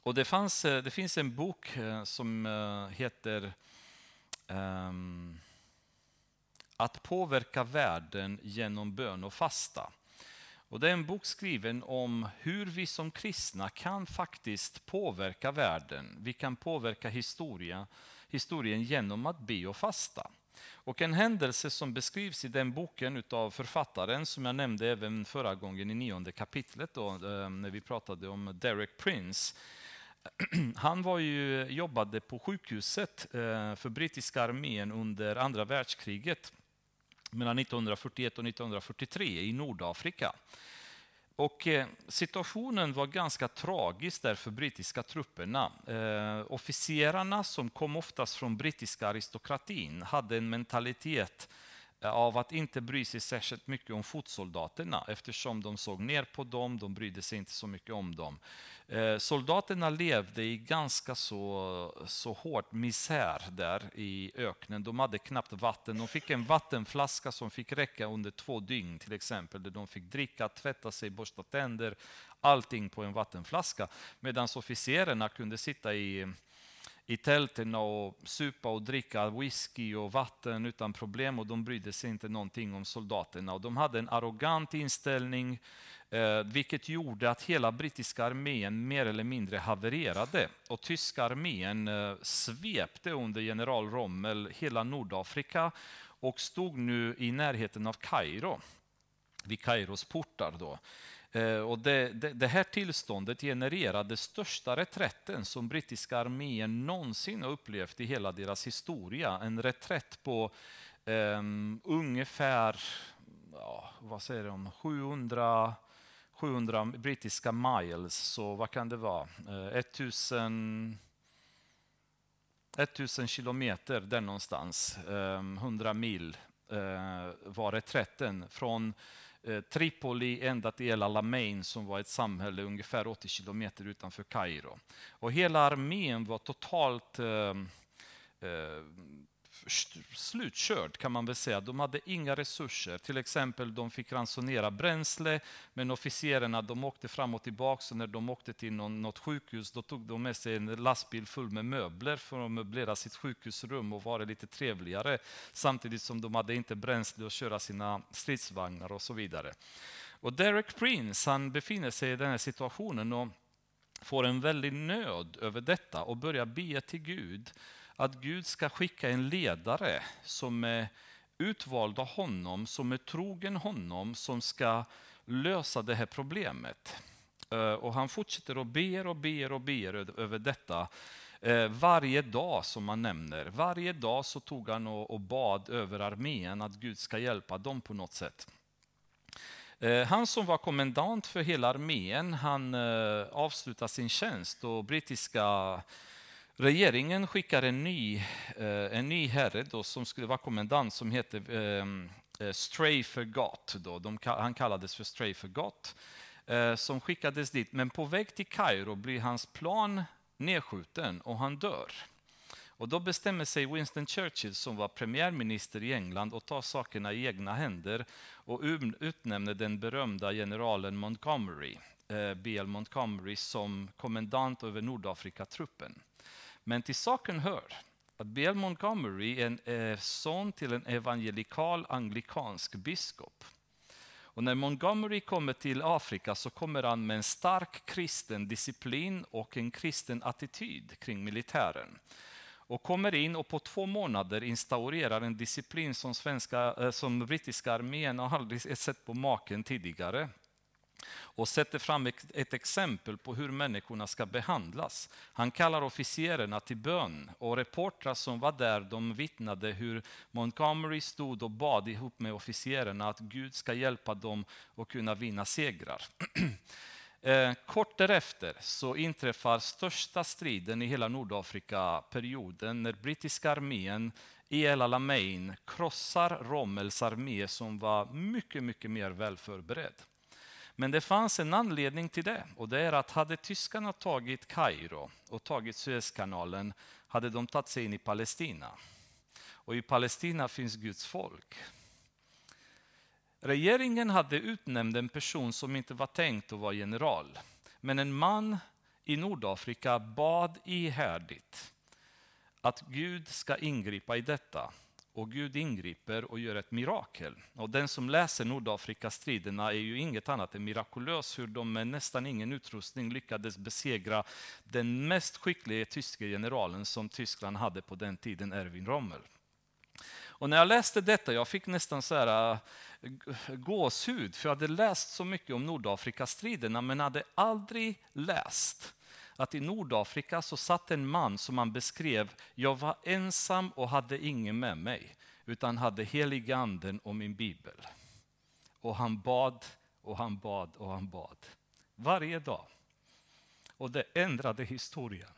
och det, fanns, eh, det finns en bok eh, som heter ehm, Att påverka världen genom bön och fasta. Och det är en bok skriven om hur vi som kristna kan faktiskt påverka världen. Vi kan påverka historia, historien genom att be och fasta. Och en händelse som beskrivs i den boken av författaren, som jag nämnde även förra gången i nionde kapitlet, då, eh, när vi pratade om Derek Prince. *clears throat* Han var ju, jobbade på sjukhuset eh, för brittiska armén under andra världskriget mellan 1941 och 1943 i Nordafrika. Och eh, situationen var ganska tragisk där för brittiska trupperna. Eh, officerarna, som kom oftast från brittiska aristokratin, hade en mentalitet eh, av att inte bry sig särskilt mycket om fotsoldaterna eftersom de såg ner på dem, de brydde sig inte så mycket om dem. Eh, soldaterna levde i ganska så, så hårt misär där i öknen. De hade knappt vatten. De fick en vattenflaska som fick räcka under två dygn till exempel. Där de fick dricka, tvätta sig, borsta tänder, allting på en vattenflaska. Medan officerarna kunde sitta i i tälten och supa och dricka whisky och vatten utan problem och de brydde sig inte någonting om soldaterna. Och de hade en arrogant inställning eh, vilket gjorde att hela brittiska armén mer eller mindre havererade. Och tyska armén eh, svepte under general Rommel hela Nordafrika och stod nu i närheten av Kairo, vid Kairos portar. Då. Eh, och det, det, det, här tillståndet genererade största reträtten som brittiska armén någonsin har upplevt i hela deras historia. En reträtt på um, ungefär ja, vad säger de, 700, 700 brittiska miles, så vad kan det vara? Eh, 1000, 1000 kilometer där någonstans, ehm, 100 mil eh, var reträtten från Eh, Tripoli ända till El Alamein som var ett samhälle ungefär 80 kilometer utanför Kairo. Och hela armén var totalt eh, eh, slutkört kan man väl säga. De hade inga resurser. Till exempel de fick ransonera bränsle, men officerarna de åkte fram och tillbaka. Så när de åkte till någon, något sjukhus då tog de med sig en lastbil full med möbler för att möblera sitt sjukhusrum och vara lite trevligare. Samtidigt som de hade inte bränsle att köra sina stridsvagnar och så vidare. Och Derek Prince han befinner sig i den här situationen och får en väldig nöd över detta och börjar be till Gud att Gud ska skicka en ledare som är utvald av honom, som är trogen honom, som ska lösa det här problemet. Eh, och han fortsätter och ber och ber och ber över detta eh, varje dag som han nämner. Varje dag så tog han och bad över armén att Gud ska hjälpa dem på något sätt. Eh, han som var kommendant för hela armén, han avslutade sin tjänst och brittiska Regeringen skickar en ny, eh, en ny herre då, som skulle vara kommendant som heter Stray eh, Strafer Då. De, han kallades för Strafer Gott. Eh, som skickades dit, men på väg till Kairo blir hans plan nedskjuten och han dör. Och då bestämmer sig Winston Churchill, som var premiärminister i England, att ta sakerna i egna händer och utnämner den berömda generalen Montgomery, eh, B.L. Montgomery, som kommendant över Nordafrikatruppen. Men till saken hör att Bill Montgomery är en eh, son till en evangelikal anglikansk biskop. Och när Montgomery kommer till Afrika så kommer han med en stark kristen disciplin och en kristen attityd kring militären. Och kommer in och på två månader instaurerar en disciplin som, svenska, eh, som brittiska armén aldrig sett på maken tidigare och sätter fram ett exempel på hur människorna ska behandlas. Han kallar officerarna till bön och reportrar som var där de vittnade hur Montgomery stod och bad ihop med officerarna att Gud ska hjälpa dem att kunna vinna segrar. *clears throat* Eh, kort därefter så inträffar största striden i hela Nordafrika-perioden när brittiska armén i El Alamein krossar Rommels armé som var mycket, mycket mer välförberedd. Men det fanns en anledning till det och det är att hade tyskarna tagit Kairo och tagit Suezkanalen hade de tagit sig in i Palestina. Och i Palestina finns Guds folk. Regeringen hade utnämnt en person som inte var tänkt att vara general. Men en man i Nordafrika bad ihärdigt att Gud ska ingripa i detta och Gud ingriper och gör ett mirakel. Och den som läser Nordafrikastriderna är ju inget annat än mirakulös hur de med nästan ingen utrustning lyckades besegra den mest skickliga tyske generalen som Tyskland hade på den tiden, Erwin Rommel. Och när jag läste detta, jag fick nästan så här äh, gåshud, för jag hade läst så mycket om Nordafrikastriderna men hade aldrig läst att i Nordafrika så satt en man som han beskrev, jag var ensam och hade ingen med mig, utan hade heliga anden och min bibel. Och han bad och han bad och han bad. Varje dag. Och det ändrade historien.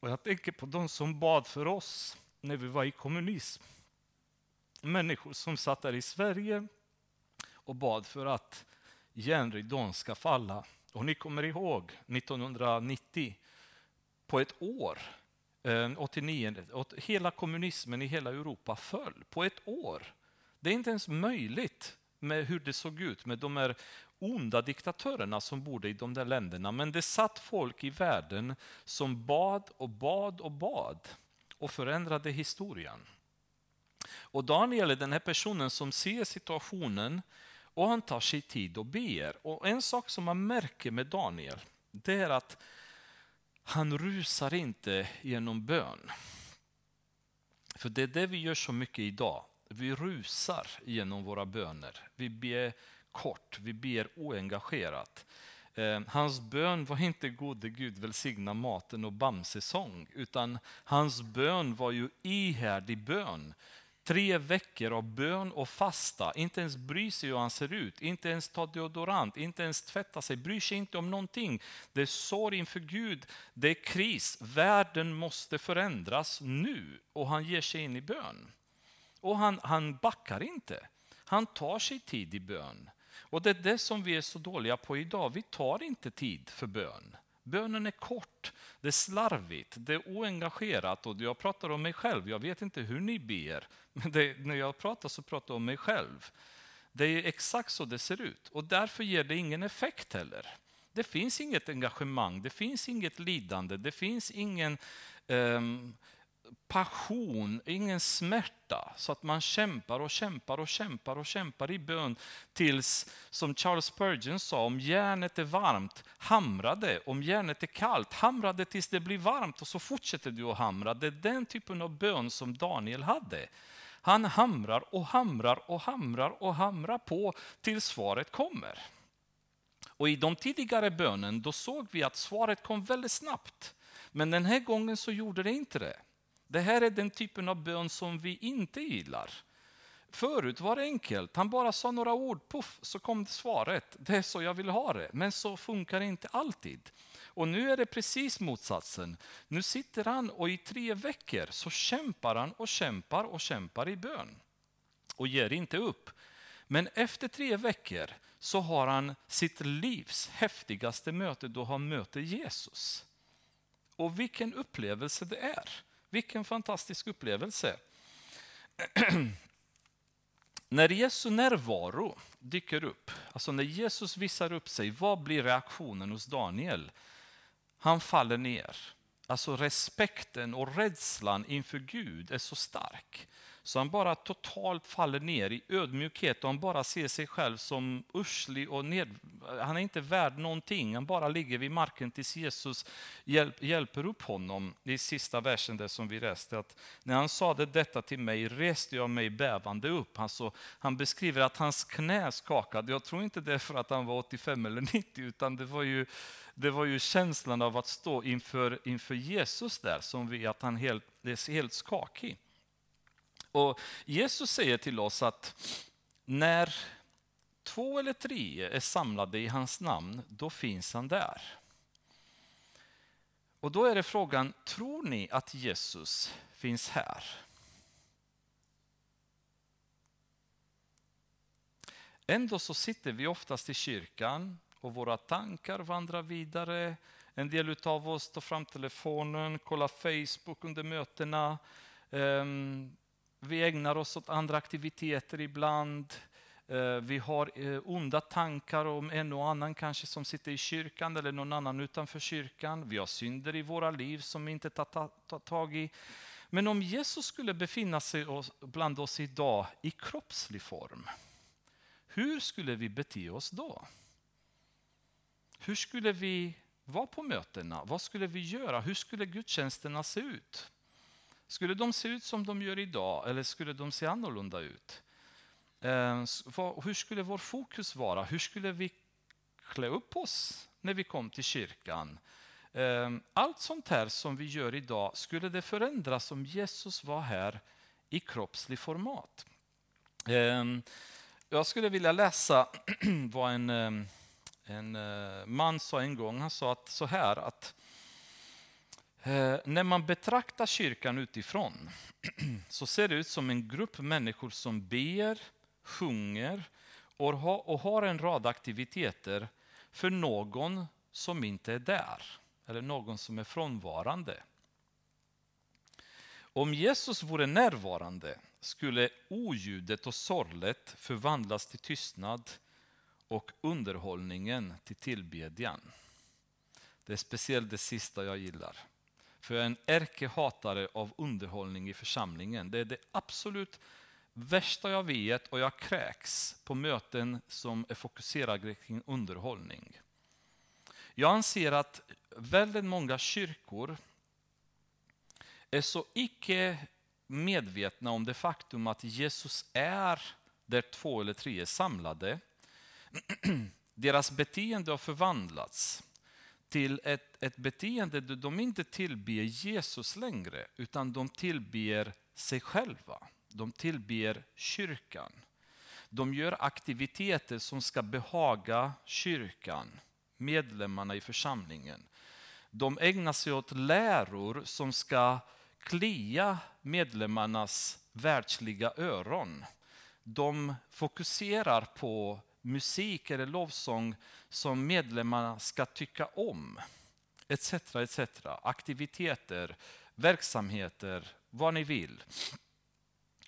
Och jag tänker på de som bad för oss när vi var i kommunism. Människor som satt där i Sverige och bad för att järnridån ska falla och ni kommer ihåg 1990, på ett år, eh, 89, hela kommunismen i hela Europa föll på ett år. Det är inte ens möjligt med hur det såg ut med de här onda diktatörerna som bodde i de där länderna. Men det satt folk i världen som bad och bad och bad och förändrade historien. Och Daniel är den här personen som ser situationen och han tar sig tid och ber. Och en sak som man märker med Daniel, det är att han rusar inte genom bön. För det är det vi gör så mycket idag. Vi rusar genom våra böner. Vi ber kort, vi ber oengagerat. Eh, hans bön var inte gode Gud välsigna maten och bamsesång, utan hans bön var ju ihärdig bön. Tre veckor av bön och fasta, inte ens bry sig hur han ser ut, inte ens ta deodorant, inte ens tvätta sig, bryr sig inte om någonting. Det är sorg inför Gud, det är kris, världen måste förändras nu. Och han ger sig in i bön. Och han, han backar inte, han tar sig tid i bön. Och det är det som vi är så dåliga på idag, vi tar inte tid för bön. Bönen är kort, det är slarvigt, det är oengagerat och jag pratar om mig själv. Jag vet inte hur ni ber, men det, när jag pratar så pratar jag om mig själv. Det är exakt så det ser ut och därför ger det ingen effekt heller. Det finns inget engagemang, det finns inget lidande, det finns ingen um, passion, ingen smärta, så att man kämpar och kämpar och kämpar och kämpar i bön tills, som Charles Spurgeon sa, om järnet är varmt, hamra det. Om järnet är kallt, hamra det tills det blir varmt och så fortsätter du att hamra. Det är den typen av bön som Daniel hade. Han hamrar och hamrar och hamrar och hamrar på tills svaret kommer. Och i de tidigare bönen då såg vi att svaret kom väldigt snabbt. Men den här gången så gjorde det inte det. Det här är den typen av bön som vi inte gillar. Förut var det enkelt, han bara sa några ord, puff, så kom svaret. Det är så jag vill ha det. Men så funkar det inte alltid. Och nu är det precis motsatsen. Nu sitter han och i tre veckor så kämpar han och kämpar och kämpar i bön. Och ger inte upp. Men efter tre veckor så har han sitt livs häftigaste möte då han möter Jesus. Och vilken upplevelse det är. Vilken fantastisk upplevelse. *clears throat* när Jesu närvaro dyker upp, alltså när Jesus visar upp sig, vad blir reaktionen hos Daniel? Han faller ner. Alltså respekten och rädslan inför Gud är så stark. Så han bara totalt faller ner i ödmjukhet och han bara ser sig själv som urslig och ned... Han är inte värd någonting, han bara ligger vid marken tills Jesus hjälp, hjälper upp honom. I sista versen där som vi läste, att när han sade detta till mig reste jag mig bävande upp. Alltså, han beskriver att hans knä skakade. Jag tror inte det är för att han var 85 eller 90, utan det var ju, det var ju känslan av att stå inför, inför Jesus där, som vi, att han helt, är helt skakig. Och Jesus säger till oss att när två eller tre är samlade i hans namn, då finns han där. Och då är det frågan, tror ni att Jesus finns här? Ändå så sitter vi oftast i kyrkan och våra tankar vandrar vidare. En del av oss tar fram telefonen, kollar Facebook under mötena. Ehm, vi ägnar oss åt andra aktiviteter ibland. Eh, vi har eh, onda tankar om en och annan kanske som sitter i kyrkan eller någon annan utanför kyrkan. Vi har synder i våra liv som vi inte tar tag i. Men om Jesus skulle befinna sig bland oss idag i kroppslig form, hur skulle vi bete oss då? Hur skulle vi vara på mötena? Vad skulle vi göra? Hur skulle gudstjänsterna se ut? Skulle de se ut som de gör idag eller skulle de se annorlunda ut? Eh, hur skulle vår fokus vara? Hur skulle vi klä upp oss när vi kom till kyrkan? Eh, allt sånt här som vi gör idag, skulle det förändras om Jesus var här i kroppslig format? Eh, jag skulle vilja läsa *clears throat* vad en, en man sa en gång. Han sa att så här att Eh, när man betraktar kyrkan utifrån *clears throat* så ser det ut som en grupp människor som ber, sjunger och och har en rad aktiviteter för någon som inte är där, eller någon som är frånvarande. Om Jesus vore närvarande skulle oljudet och sorlet förvandlas till tystnad och underhållningen till tillbedjan. Det är speciellt det sista jag gillar. För jag är en ärkehatare av underhållning i församlingen. Det är det absolut värsta jag vet och jag kräks på möten som är fokuserade kring underhållning. Jag anser att väldigt många kyrkor är så icke medvetna om det faktum att Jesus är där två eller tre är samlade. *clears throat* Deras beteende har förvandlats till ett, ett beteende där de inte tillber Jesus längre, utan de tillber sig själva. De tillber kyrkan. De gör aktiviteter som ska behaga kyrkan, medlemmarna i församlingen. De ägnar sig åt läror som ska klia medlemmarnas världsliga öron. De fokuserar på musik eller lovsång som medlemmarna ska tycka om. Etc. etc. Aktiviteter, verksamheter, vad ni vill.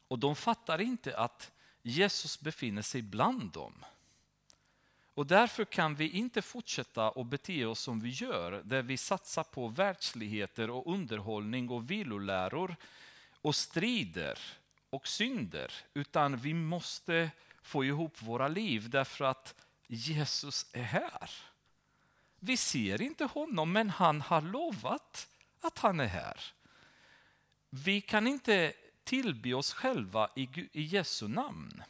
Och de fattar inte att Jesus befinner sig bland dem. Och därför kan vi inte fortsätta att bete oss som vi gör, där vi satsar på världsligheter och underhållning och viloläror och strider och synder, utan vi måste få ihop våra liv därför att Jesus är här. Vi ser inte honom, men han har lovat att han är här. Vi kan inte tillbe oss själva i, Jesu namn.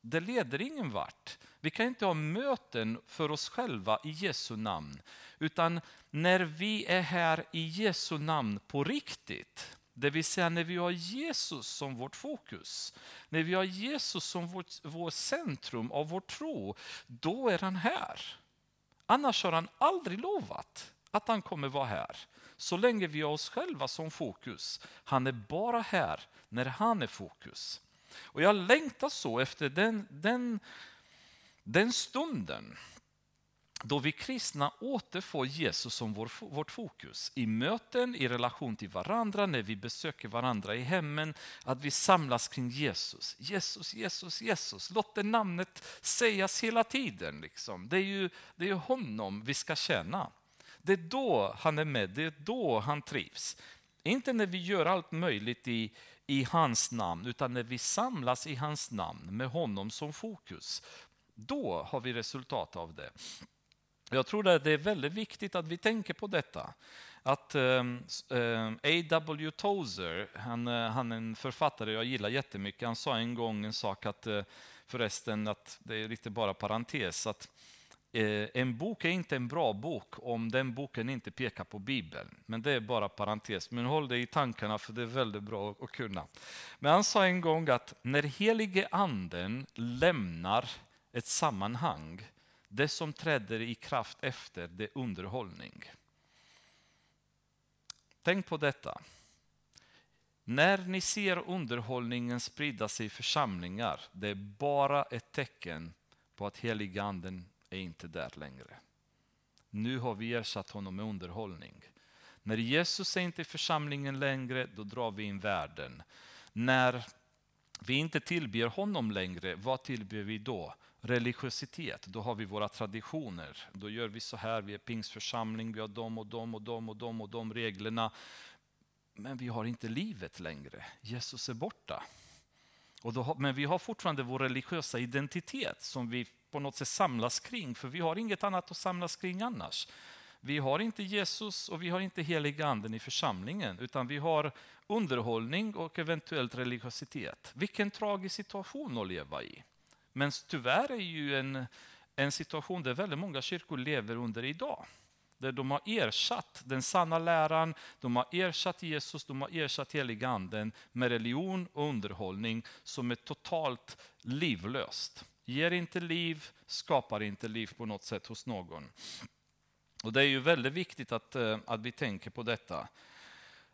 Det leder ingen vart. Vi kan inte ha möten för oss själva i Jesu namn. Utan när vi är här i Jesu namn på riktigt, det vill säga när vi har Jesus som vårt fokus, när vi har Jesus som vårt, vår centrum av vår tro, då är han här. Annars har han aldrig lovat att han kommer vara här. Så länge vi har oss själva som fokus. Han är bara här när han är fokus. Och jag längtar så efter den, den, den stunden då vi kristna återfår Jesus som vår, vårt fokus. I möten, i relation till varandra, när vi besöker varandra i hemmen, att vi samlas kring Jesus. Jesus, Jesus, Jesus. Låt det namnet sägas hela tiden. Liksom. Det, är ju, det är ju honom vi ska känna. Det är då han är med, det är då han trivs. Inte när vi gör allt möjligt i, i hans namn, utan när vi samlas i hans namn med honom som fokus. Då har vi resultat av det. Jag tror att det är väldigt viktigt att vi tänker på detta. Att ehm, ehm, A.W. Tozer, han, eh, han är en författare jag gillar jättemycket, han sa en gång en sak att eh, förresten, att det är lite bara parentes, att eh, en bok är inte en bra bok om den boken inte pekar på Bibeln. Men det är bara parentes, men håll det i tankarna för det är väldigt bra att kunna. Men han sa en gång att när helige anden lämnar ett sammanhang det som träder i kraft efter, det är underhållning. Tänk på detta. När ni ser underhållningen sprida sig i församlingar, det är bara ett tecken på att heliga anden är inte där längre. Nu har vi ersatt honom med underhållning. När Jesus är inte i församlingen längre, då drar vi in världen. När vi inte tillber honom längre, vad tillber vi då? Religiositet, då har vi våra traditioner. Då gör vi så här, vi är pingsförsamling, vi har de och de och de och de och de reglerna. Men vi har inte livet längre. Jesus är borta. Och då, men vi har fortfarande vår religiösa identitet som vi på något sätt samlas kring, för vi har inget annat att samlas kring annars. Vi har inte Jesus och vi har inte heliga anden i församlingen, utan vi har underhållning och eventuellt religiositet. Vilken tragisk situation att leva i. Men tyvärr är ju en, en situation där väldigt många kyrkor lever under idag. Där de har ersatt den sanna läran, de har ersatt Jesus, de har ersatt heliga anden med religion och underhållning som är totalt livlöst. Ger inte liv, skapar inte liv på något sätt hos någon. Och Det är ju väldigt viktigt att, eh, att vi tänker på detta.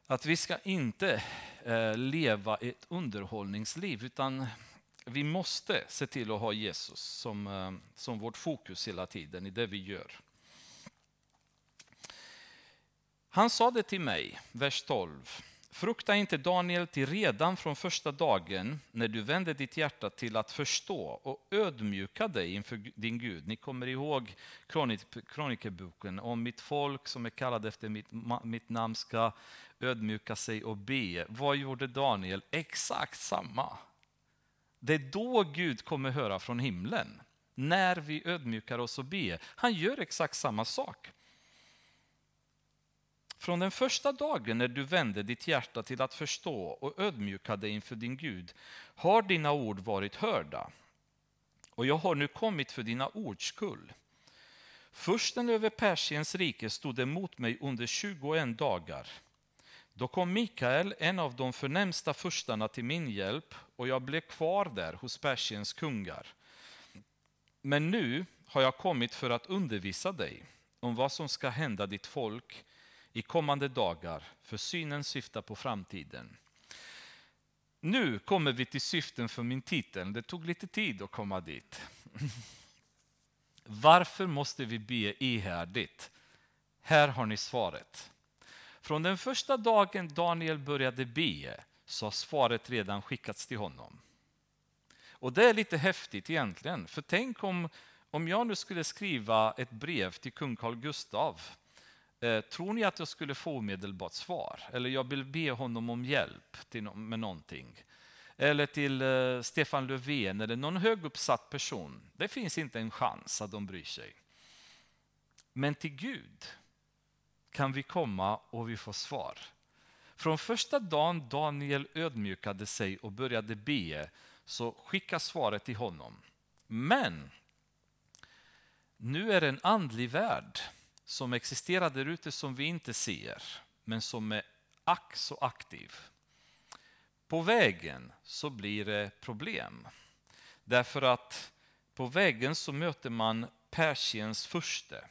Att vi ska inte eh, leva ett underhållningsliv, utan vi måste se till att ha Jesus som, eh, som vårt fokus hela tiden i det vi gör. Han sa det till mig, vers 12. Frukta inte Daniel till redan från första dagen när du vände ditt hjärta till att förstå och ödmjuka dig inför din Gud. Ni kommer ihåg kronikerboken om mitt folk som är kallade efter mitt, mitt namn ska ödmjuka sig och be. Vad gjorde Daniel? Exakt samma. Det är då Gud kommer höra från himlen. När vi ödmjukar oss och ber. Han gör exakt samma sak. Från den första dagen när du vände ditt hjärta till att förstå och ödmjuka dig inför din Gud har dina ord varit hörda. Och jag har nu kommit för dina ords skull. Försten över Persiens rike stod emot mig under 21 dagar. Då kom Mikael, en av de förnämsta furstarna, till min hjälp och jag blev kvar där hos Persiens kungar. Men nu har jag kommit för att undervisa dig om vad som ska hända ditt folk i kommande dagar, för synen syftar på framtiden. Nu kommer vi till syften för min titel. Det tog lite tid att komma dit. *laughs* Varför måste vi be ihärdigt? Här har ni svaret. Från den första dagen Daniel började be så har svaret redan skickats till honom. Och det är lite häftigt egentligen, för tänk om, om jag nu skulle skriva ett brev till kung Carl Gustav Eh, tror ni att jag skulle få omedelbart svar? Eller jag vill be honom om hjälp till, med någonting. Eller till eh, Stefan Löfven eller någon höguppsatt person. Det finns inte en chans att de bryr sig. Men till Gud kan vi komma och vi får svar. Från första dagen Daniel ödmjukade sig och började be så skickas svaret till honom. Men nu är det en andlig värld som existerar där ute som vi inte ser, men som är ack så aktiv. På vägen så blir det problem. Därför att på vägen så möter man Persiens furste.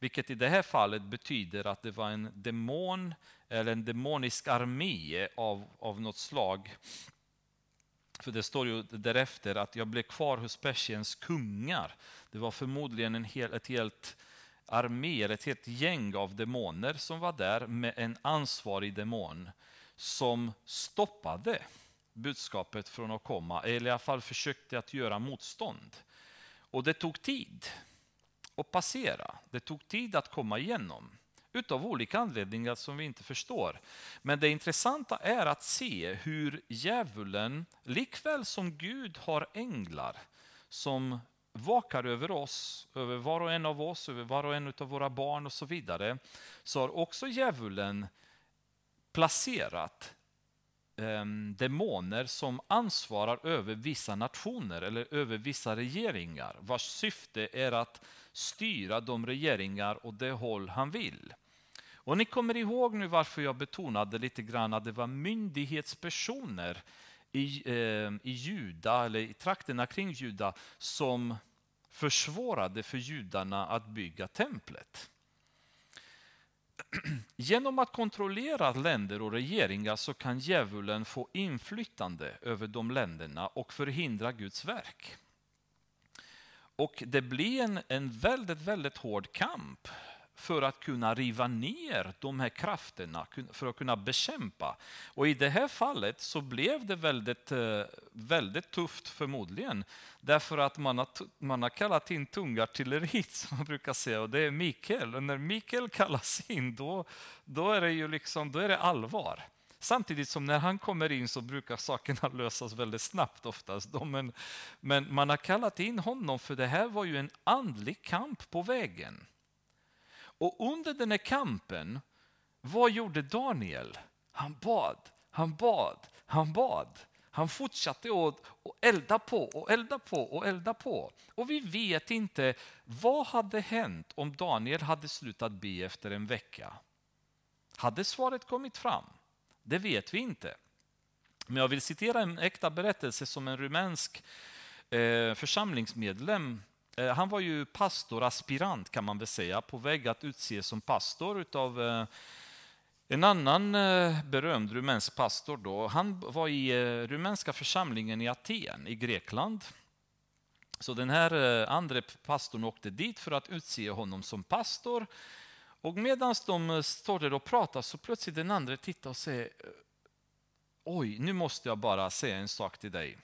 Vilket i det här fallet betyder att det var en demon eller en demonisk armé av, av något slag. För det står ju därefter att jag blev kvar hos Persiens kungar. Det var förmodligen en hel, ett helt armé, ett helt gäng av demoner som var där med en ansvarig demon som stoppade budskapet från att komma, eller i alla fall försökte att göra motstånd. Och det tog tid och passera. Det tog tid att komma igenom utav olika anledningar som vi inte förstår. Men det intressanta är att se hur djävulen, likväl som Gud har änglar som vakar över oss, över var och en av oss, över var och en av våra barn och så vidare, så har också djävulen placerat Ehm, demoner som ansvarar över vissa nationer eller över vissa regeringar vars syfte är att styra de regeringar och det håll han vill. Och ni kommer ihåg nu varför jag betonade lite grann att det var myndighetspersoner i, eh, i Juda, eller i trakterna kring Juda, som försvårade för judarna att bygga templet. *clears throat* Genom att kontrollera länder och regeringar så kan djävulen få inflytande över de länderna och förhindra Guds verk. Och det blir en, en väldigt, väldigt hård kamp för att kunna riva ner de här krafterna, för att kunna bekämpa. Och i det här fallet så blev det väldigt, eh, väldigt tufft förmodligen, därför att man har, man har kallat in tungartilleriet, *laughs* som man brukar säga, och det är Mikael. Och när Mikael kallas in, då, då, är det ju liksom, då är det allvar. Samtidigt som när han kommer in så brukar sakerna *laughs* lösas väldigt snabbt oftast. Men, men man har kallat in honom för det här var ju en andlig kamp på vägen. Och under den här kampen, vad gjorde Daniel? Han bad, han bad, han bad. Han fortsatte att elda på och elda på och elda på. Och vi vet inte vad hade hänt om Daniel hade slutat be efter en vecka. Hade svaret kommit fram? Det vet vi inte. Men jag vill citera en äkta berättelse som en rumänsk eh, församlingsmedlem Eh, han var ju pastoraspirant kan man väl säga, på väg att utses som pastor utav eh, en annan eh, berömd rumänsk pastor. Då. Han var i rumänska församlingen i Aten i Grekland. Så den här andra pastorn åkte dit för att utse honom som pastor. Och medan de står där och pratar så plötsligt den andra tittar och säger oj, nu måste jag bara säga en sak till dig.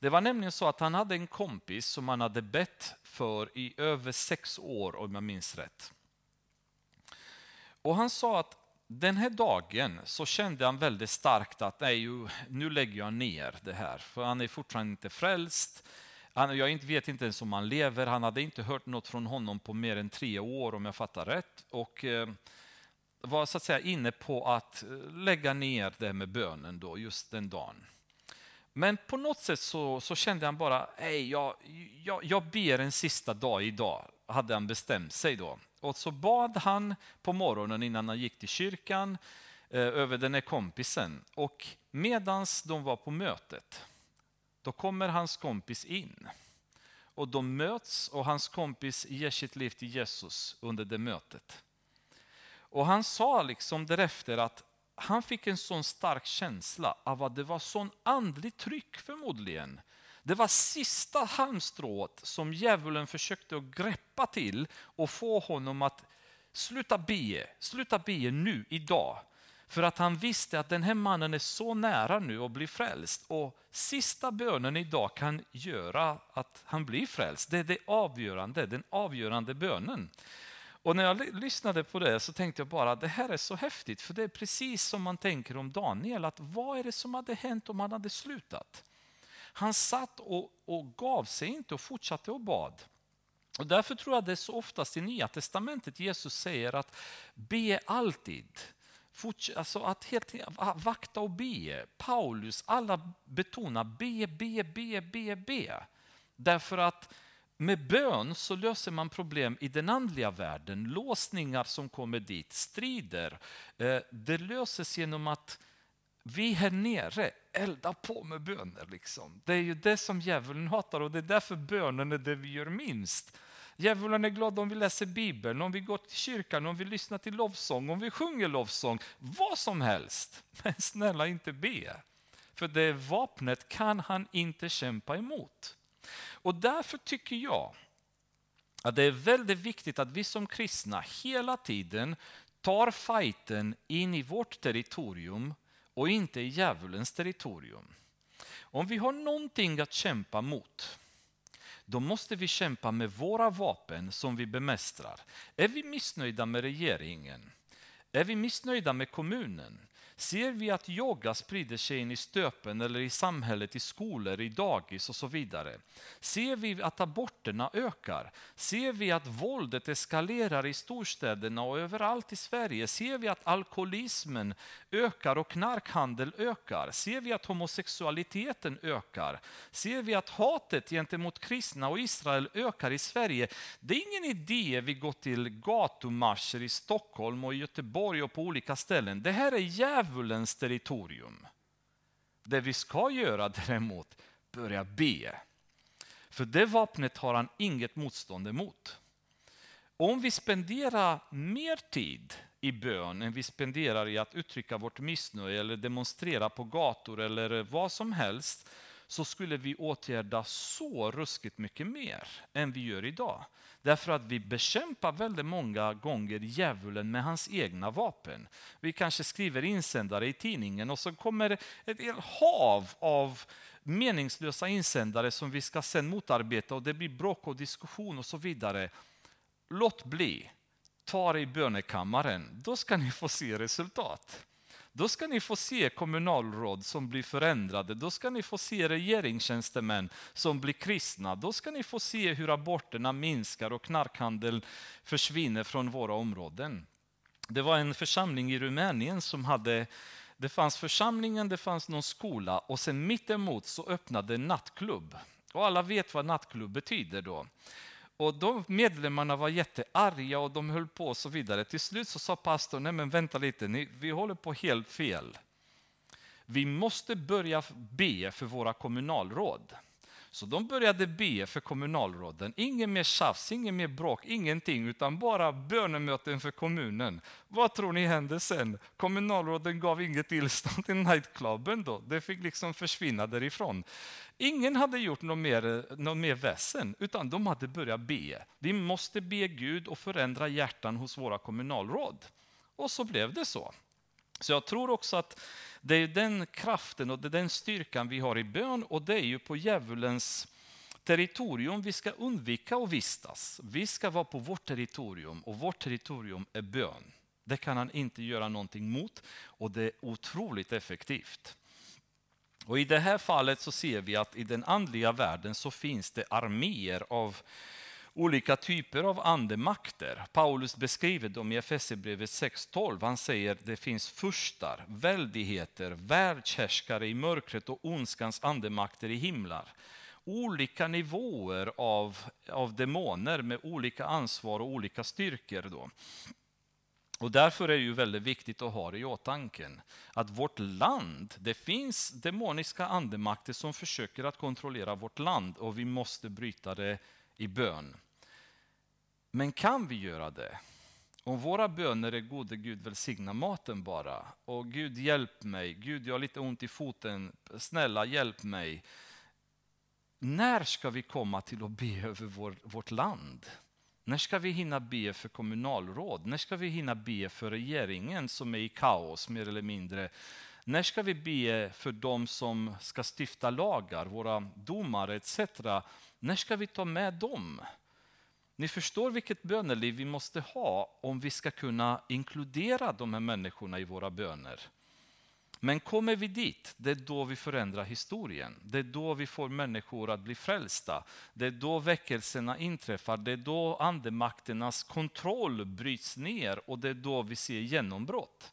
Det var nämligen så att han hade en kompis som han hade bett för i över sex år, om jag minns rätt. Och han sa att den här dagen så kände han väldigt starkt att nej, nu lägger jag ner det här, för han är fortfarande inte frälst. Han, jag vet inte ens om han lever, han hade inte hört något från honom på mer än tre år om jag fattar rätt. Och eh, var så att säga inne på att eh, lägga ner det med bönen då, just den dagen. Men på något sätt så, så kände han bara, Ej, jag, jag, jag ber en sista dag idag, hade han bestämt sig då. Och så bad han på morgonen innan han gick till kyrkan eh, över den här kompisen. Och medans de var på mötet, då kommer hans kompis in. Och de möts och hans kompis ger sitt liv till Jesus under det mötet. Och han sa liksom därefter att han fick en sån stark känsla av att det var sån andligt tryck förmodligen. Det var sista halmstrået som djävulen försökte att greppa till och få honom att sluta be, sluta be nu, idag. För att han visste att den här mannen är så nära nu att bli frälst. Och sista bönen idag kan göra att han blir frälst. Det är det avgörande, den avgörande bönen. Och när jag lyssnade på det så tänkte jag bara att det här är så häftigt, för det är precis som man tänker om Daniel, att vad är det som hade hänt om han hade slutat? Han satt och, och gav sig inte och fortsatte och bad. Och därför tror jag det är så oftast i Nya Testamentet Jesus säger att be alltid. Forts alltså att helt, vakta och be. Paulus, alla betonar be, be, be, be, be. Därför att med bön så löser man problem i den andliga världen, låsningar som kommer dit, strider. Eh, det löses genom att vi här nere eldar på med böner. Liksom. Det är ju det som djävulen hatar och det är därför bönen är det vi gör minst. Djävulen är glad om vi läser Bibeln, om vi går till kyrkan, om vi lyssnar till lovsång, om vi sjunger lovsång, vad som helst. *laughs* Men snälla inte be. För det vapnet kan han inte kämpa emot. Och därför tycker jag att det är väldigt viktigt att vi som kristna hela tiden tar fighten in i vårt territorium och inte i djävulens territorium. Om vi har någonting att kämpa mot, då måste vi kämpa med våra vapen som vi bemästrar. Är vi missnöjda med regeringen? Är vi missnöjda med kommunen? Ser vi att yoga sprider sig in i stöpen eller i samhället, i skolor, i dagis och så vidare? Ser vi att aborterna ökar? Ser vi att våldet eskalerar i storstäderna och överallt i Sverige? Ser vi att alkoholismen ökar och knarkhandel ökar? Ser vi att homosexualiteten ökar? Ser vi att hatet gentemot kristna och Israel ökar i Sverige? Det är ingen idé vi går till gatumarscher i Stockholm och i Göteborg och på olika ställen. Det här är djävulens territorium. Det vi ska göra *laughs* däremot, börja be. För det vapnet har han inget motstånd emot. Om vi spenderar mer tid i bön än vi spenderar i att uttrycka vårt missnöje eller demonstrera på gator eller vad som helst så skulle vi åtgärda så ruskigt mycket mer än vi gör idag. Därför att vi bekämpar väldigt många gånger djävulen med hans egna vapen. Vi kanske skriver insändare i tidningen och så kommer ett helt hav av meningslösa insändare som vi ska sen motarbeta och det blir bråk och diskussion och så vidare. Låt bli. Ta det i bönekammaren. Då ska ni få se resultat. Då ska ni få se kommunalråd som blir förändrade. Då ska ni få se regeringstjänstemän som blir kristna. Då ska ni få se hur aborterna minskar och knarkhandeln försvinner från våra områden. Det var en församling i Rumänien som hade det fanns församlingen, det fanns någon skola och sen mittemot så öppnade en nattklubb. Och alla vet vad nattklubb betyder då. Och de medlemmarna var jättearga och de höll på och så vidare. Till slut så sa pastorn, nej men vänta lite, ni, vi håller på helt fel. Vi måste börja be för våra kommunalråd. Så de började be för kommunalråden. Inget mer tjafs, inget mer bråk, ingenting, utan bara bönemöten för kommunen. Vad tror ni hände sen? Kommunalråden gav inget tillstånd till nightclubben då. Det fick liksom försvinna därifrån. Ingen hade gjort något mer, något mer väsen, utan de hade börjat be. Vi måste be Gud och förändra hjärtan hos våra kommunalråd. Och så blev det så. Så jag tror också att det är den kraften och det är den styrkan vi har i bön och det är ju på djävulens territorium vi ska undvika att vistas. Vi ska vara på vårt territorium och vårt territorium är bön. Det kan han inte göra någonting mot och det är otroligt effektivt. Och I det här fallet så ser vi att i den andliga världen så finns det arméer av olika typer av andemakter. Paulus beskriver dem i Efesierbrevet 6.12. Han säger att det finns furstar, väldigheter, världshärskare i mörkret och ondskans andemakter i himlar. Olika nivåer av, av demoner med olika ansvar och olika styrkor. Då. Och därför är det ju väldigt viktigt att ha det i åtanke att vårt land, det finns demoniska andemakter som försöker att kontrollera vårt land och vi måste bryta det i bön. Men kan vi göra det? Om våra böner är gode Gud välsigna maten bara och Gud hjälp mig, Gud jag har lite ont i foten, snälla hjälp mig. När ska vi komma till att be över vår, vårt land? När ska vi hinna be för kommunalråd? När ska vi hinna be för regeringen som är i kaos mer eller mindre? När ska vi be för de som ska stifta lagar, våra domare etc. När ska vi ta med dem? Ni förstår vilket böneliv vi måste ha om vi ska kunna inkludera de här människorna i våra böner. Men kommer vi dit, det är då vi förändrar historien. Det är då vi får människor att bli frälsta. Det är då väckelserna inträffar. Det är då andemakternas kontroll bryts ner och det är då vi ser genombrott.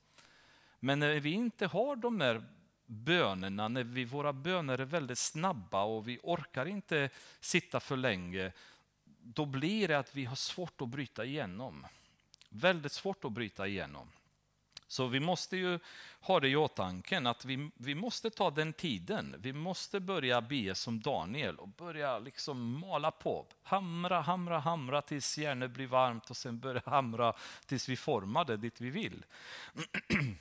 Men när vi inte har de här bönerna, när vi, våra böner är väldigt snabba och vi orkar inte sitta för länge, då blir det att vi har svårt att bryta igenom. Väldigt svårt att bryta igenom. Så vi måste ju ha det i åtanke att vi, vi måste ta den tiden. Vi måste börja be som Daniel och börja liksom mala på. Hamra, hamra, hamra tills järnet blir varmt och sen börja hamra tills vi formar det dit vi vill. *clears throat*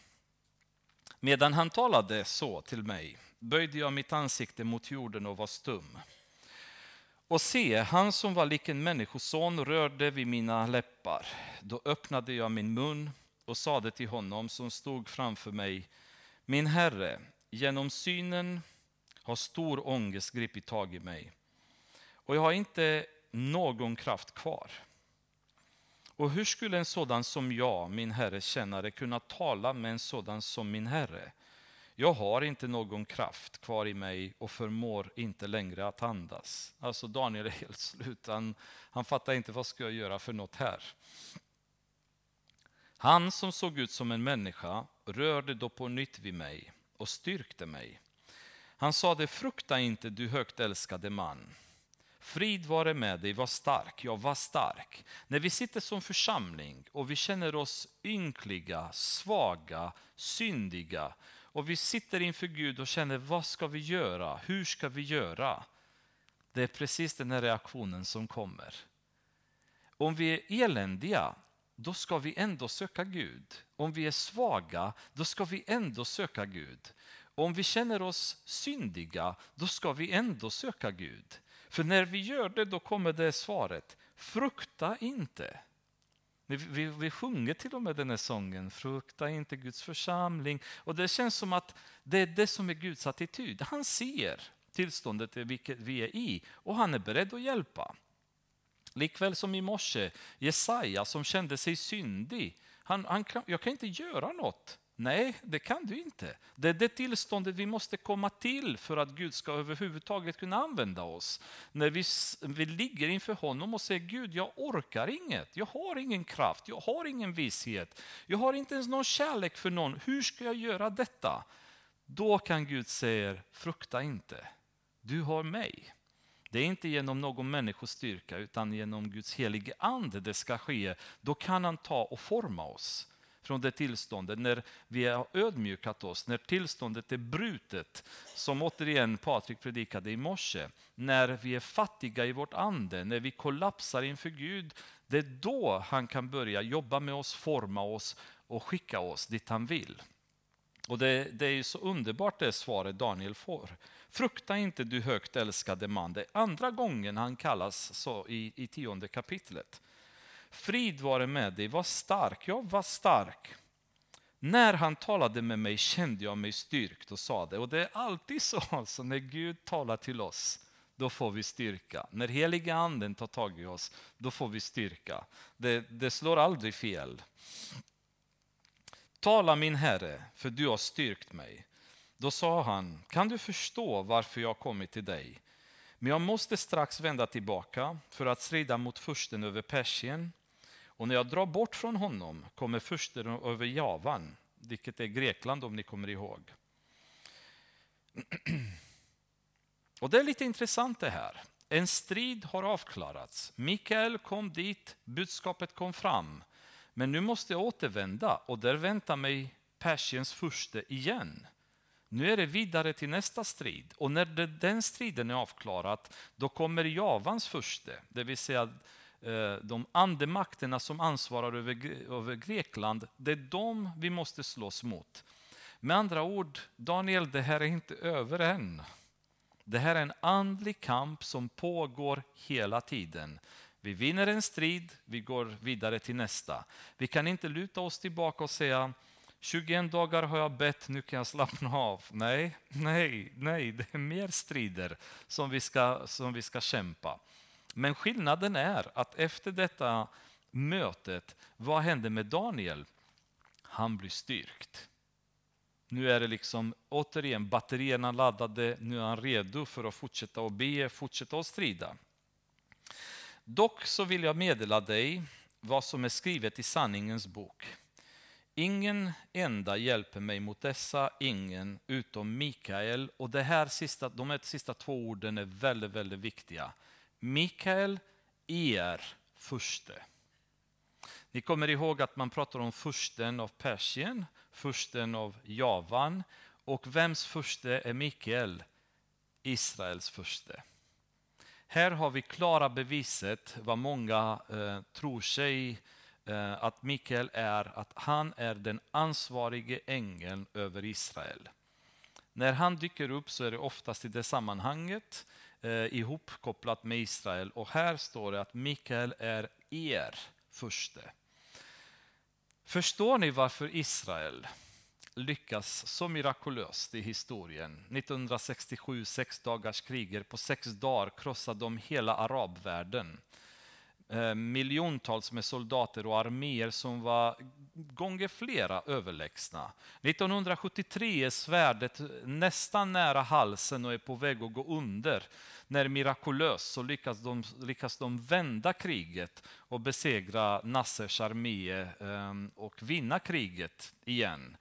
Medan han talade så till mig böjde jag mitt ansikte mot jorden och var stum. Och se, han som var lik en människoson rörde vid mina läppar. Då öppnade jag min mun och sade till honom som stod framför mig, min herre, genom synen har stor ångest gripit tag i mig och jag har inte någon kraft kvar. Och hur skulle en sådan som jag, min herre tjänare, kunna tala med en sådan som min herre? Jag har inte någon kraft kvar i mig och förmår inte längre att andas. Alltså Daniel är helt slut. Han, han fattar inte vad ska jag göra för något här. Han som såg ut som en människa rörde då på nytt vid mig och styrkte mig. Han sade, frukta inte du högt älskade man. Frid vare med dig, var stark, ja var stark. När vi sitter som församling och vi känner oss ynkliga, svaga, syndiga och vi sitter inför Gud och känner, vad ska vi göra? Hur ska vi göra? Det är precis den här reaktionen som kommer. Om vi är eländiga, då ska vi ändå söka Gud. Om vi är svaga, då ska vi ändå söka Gud. Om vi känner oss syndiga, då ska vi ändå söka Gud. För när vi gör det, då kommer det svaret, frukta inte. Vi, vi, vi sjunger till och med den här sången, frukta inte Guds församling. Och det känns som att det är det som är Guds attityd. Han ser tillståndet vilket vi är i och han är beredd att hjälpa. Likväl som i morse, Jesaja som kände sig syndig. Han, han kan, jag kan inte göra något. Nej, det kan du inte. Det är det tillståndet vi måste komma till för att Gud ska överhuvudtaget kunna använda oss. När vi, vi ligger inför honom och säger Gud, jag orkar inget. Jag har ingen kraft, jag har ingen vishet. Jag har inte ens någon kärlek för någon. Hur ska jag göra detta? Då kan Gud säga, frukta inte. Du har mig. Det är inte genom någon människos styrka utan genom Guds helige ande det ska ske. Då kan han ta och forma oss från det tillståndet när vi har ödmjukat oss, när tillståndet är brutet, som återigen Patrik predikade i morse, när vi är fattiga i vårt ande, när vi kollapsar inför Gud, det är då han kan börja jobba med oss, forma oss och skicka oss dit han vill. Och det, det är så underbart det svaret Daniel får. Frukta inte du högt älskade man. Det är andra gången han kallas så i, i tionde kapitlet. Frid vare med dig, var stark, ja var stark. När han talade med mig kände jag mig styrkt och sa det. Och det är alltid så *laughs* alltså, när Gud talar till oss då får vi styrka. När heliga anden tar tag i oss, då får vi styrka. Det, det slår aldrig fel. Tala min Herre, för du har styrkt mig. Då sa han, kan du förstå varför jag kommit till dig? Men jag måste strax vända tillbaka för att strida mot fursten över Persien. Och när jag drar bort från honom kommer fursten över Javan, vilket är Grekland om ni kommer ihåg. *clears throat* Och det är lite intressant det här. En strid har avklarats. Mikael kom dit, budskapet kom fram. Men nu måste jag återvända och där väntar mig Persiens furste igen. Nu är det vidare till nästa strid och när den striden är avklarad då kommer Javans furste, det vill säga eh, de andemakterna som ansvarar över, över Grekland. Det är de vi måste slåss mot. Med andra ord, Daniel, det här är inte över än. Det här är en andlig kamp som pågår hela tiden. Vi vinner en strid, vi går vidare till nästa. Vi kan inte luta oss tillbaka och säga 21 dagar har jag bett, nu kan jag slappna av. Nej, nej, nej, det är mer strider som vi ska, som vi ska kämpa. Men skillnaden är att efter detta mötet, vad hände med Daniel? Han blir styrkt. Nu är det liksom återigen batterierna laddade, nu är han redo för att fortsätta att be, fortsätta att strida. Dock så vill jag meddela dig vad som är skrivet i sanningens bok. Ingen enda hjälper mig mot dessa, ingen utom Mikael. Och det här sista, de här sista två orden är väldigt, väldigt viktiga. Mikael, er furste. Ni kommer ihåg att man pratar om fursten av Persien, fursten av Javan och vems furste är Mikael? Israels furste. Här har vi klara beviset vad många eh, tror sig eh, Eh, att Mikael är, att han är den ansvarige ängeln över Israel. När han dyker upp så är det oftast i det sammanhanget eh, ihopkopplat med Israel och här står det att Mikael är er furste. Förstår ni varför Israel lyckas så mirakulöst i historien? 1967, sex dagars kriger. På sex dagar krossade de hela arabvärlden. Eh, miljontals med soldater och arméer som var gånger flera överlägsna. 1973 är svärdet nästan nära halsen och är på väg att gå under. När mirakulöst så lyckas de, lyckas de vända kriget och besegra Nassers armé eh, och vinna kriget igen.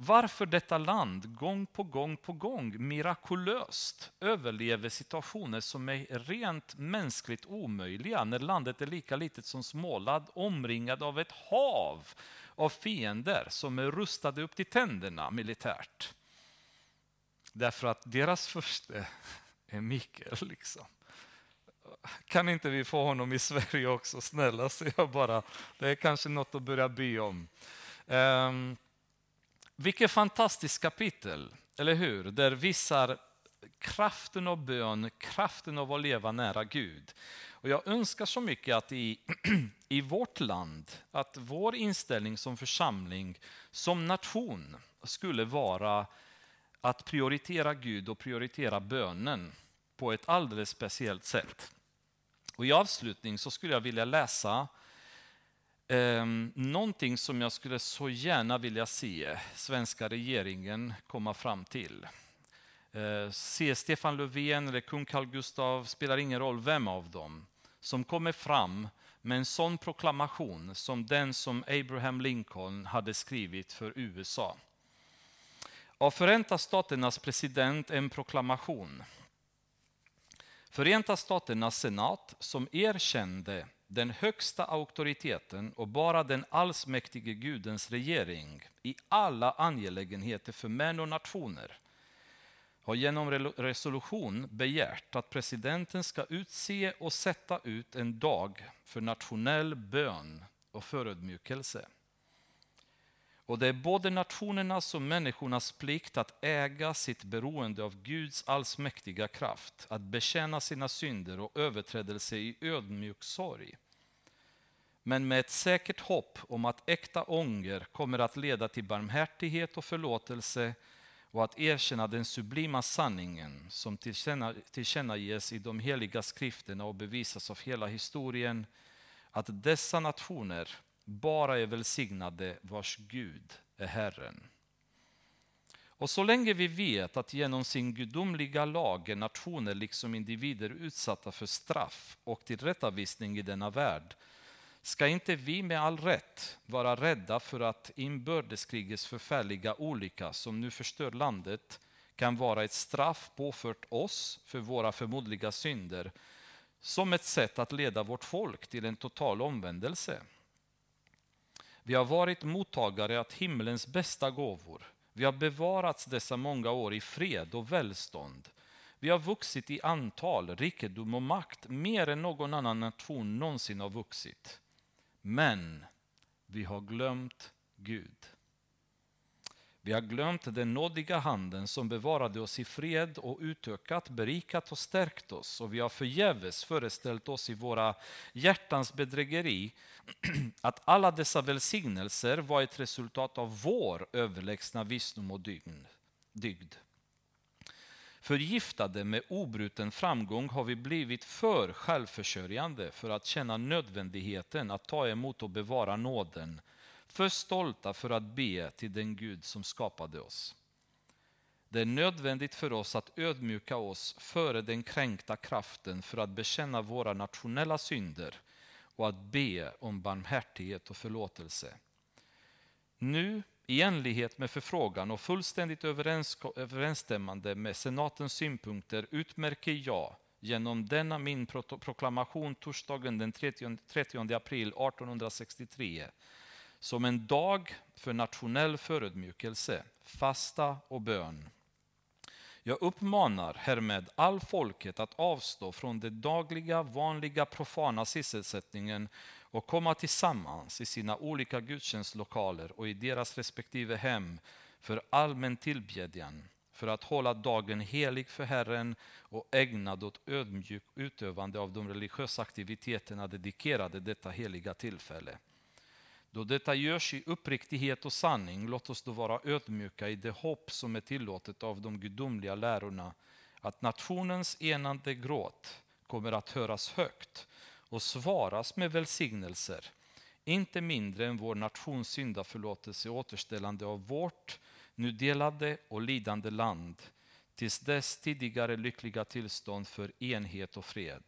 Varför detta land gång på gång på gång mirakulöst överlever situationer som är rent mänskligt omöjliga när landet är lika litet som Småland omringad av ett hav av fiender som är rustade upp till tänderna militärt. Därför att deras första är Mikael. Liksom. Kan inte vi få honom i Sverige också? Snälla, så jag bara. Det är kanske något att börja be om. Um, vilket fantastiskt kapitel, eller hur? Där visar kraften av bön, kraften av att leva nära Gud. Och jag önskar så mycket att i, *clears throat* i vårt land, att vår inställning som församling, som nation, skulle vara att prioritera Gud och prioritera bönen på ett alldeles speciellt sätt. Och I avslutning så skulle jag vilja läsa Eh, någonting som jag skulle så gärna vilja se svenska regeringen komma fram till. Eh, se Stefan Löfven eller kung Carl Gustaf, spelar ingen roll vem av dem, som kommer fram med en sån proklamation som den som Abraham Lincoln hade skrivit för USA. Av Förenta Staternas president en proklamation. Förenta Staternas senat som erkände den högsta auktoriteten och bara den allsmäktige Gudens regering i alla angelägenheter för män och nationer har genom resolution begärt att presidenten ska utse och sätta ut en dag för nationell bön och förödmjukelse. Och det är både nationernas och människornas plikt att äga sitt beroende av Guds allsmäktiga kraft, att bekänna sina synder och överträdelser i ödmjuk sorg. men med ett säkert hopp om att äkta ånger kommer att leda till barmhärtighet och förlåtelse och att erkänna den sublima sanningen som tillkännages i de heliga skrifterna och bevisas av hela historien, att dessa nationer bara är välsignade vars Gud är Herren. Och så länge vi vet att genom sin gudomliga lag är nationer liksom individer utsatta för straff och tillrättavisning i denna värld, ska inte vi med all rätt vara rädda för att inbördeskrigets förfärliga olycka som nu förstör landet kan vara ett straff påfört oss för våra förmodliga synder som ett sätt att leda vårt folk till en total omvändelse. Vi har varit mottagare av himlens bästa gåvor. Vi har bevarats dessa många år i fred och välstånd. Vi har vuxit i antal, rikedom och makt mer än någon annan nation någonsin har vuxit. Men vi har glömt Gud. Vi har glömt den nådiga handen som bevarade oss i fred och utökat, berikat och stärkt oss. Och vi har förgäves föreställt oss i våra hjärtans bedrägeri *clears throat* att alla dessa välsignelser var ett resultat av vår överlägsna visdom och dygd. Förgiftade med obruten framgång har vi blivit för självförsörjande för att känna nödvändigheten att ta emot och bevara nåden. För stolta för att be till den Gud som skapade oss. Det är nödvändigt för oss att ödmjuka oss före den kränkta kraften för att bekänna våra nationella synder och att be om barmhärtighet och förlåtelse. Nu i enlighet med förfrågan och fullständigt överensstämmande med senatens synpunkter utmärker jag genom denna min proklamation torsdagen den 30, april 1863 som en dag för nationell förödmjukelse, fasta och bön. Jag uppmanar härmed all folket att avstå från den dagliga, vanliga, profana sysselsättningen och komma tillsammans i sina olika gudstjänstlokaler och i deras respektive hem för allmän tillbedjan, för att hålla dagen helig för Herren och ägnad åt ödmjuk utövande av de religiösa aktiviteterna dedikerade detta heliga tillfälle. Då detta görs i uppriktighet och sanning, låt oss då vara ödmjuka i det hopp som är tillåtet av de gudomliga lärorna, att nationens enande gråt kommer att höras högt och svaras med välsignelser, inte mindre än vår nations syndaförlåtelse och återställande av vårt nu delade och lidande land tills dess tidigare lyckliga tillstånd för enhet och fred.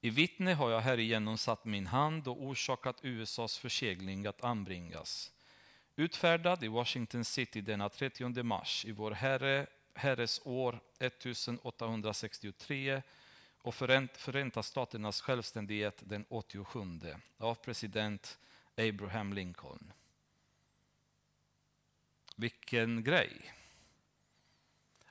I vittne har jag härigenom satt min hand och orsakat USAs försegling att anbringas. Utfärdad i Washington City denna 30 mars i vår Herre, Herres år 1863 och Förenta Staternas självständighet den 87 av president Abraham Lincoln. Vilken grej!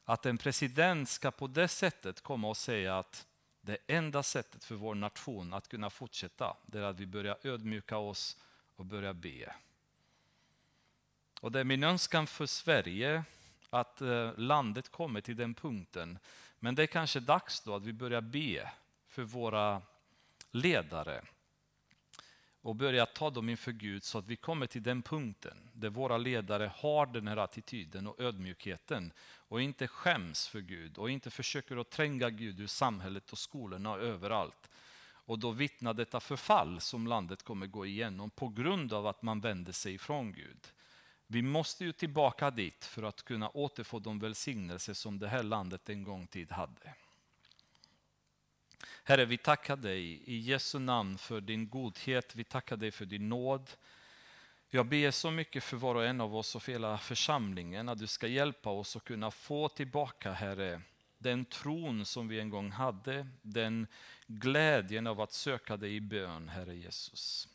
Att en president ska på det sättet komma och säga att det enda sättet för vår nation att kunna fortsätta, det är att vi börjar ödmjuka oss och börjar be. Och det är min önskan för Sverige att eh, landet kommer till den punkten men det är kanske dags då att vi börjar be för våra ledare och börja ta dem inför Gud så att vi kommer till den punkten där våra ledare har den här attityden och ödmjukheten och inte skäms för Gud och inte försöker att tränga Gud ur samhället och skolorna och överallt. Och då vittnar detta förfall som landet kommer gå igenom på grund av att man vänder sig ifrån Gud. Vi måste ju tillbaka dit för att kunna återfå de välsignelser som det här landet en gång tid hade. Herre, vi tackar dig i Jesu namn för din godhet. Vi tackar dig för din nåd. Jag ber så mycket för var och en av oss och för hela församlingen att du ska hjälpa oss att kunna få tillbaka, Herre, den tron som vi en gång hade, den glädjen av att söka dig i bön, Herre Jesus.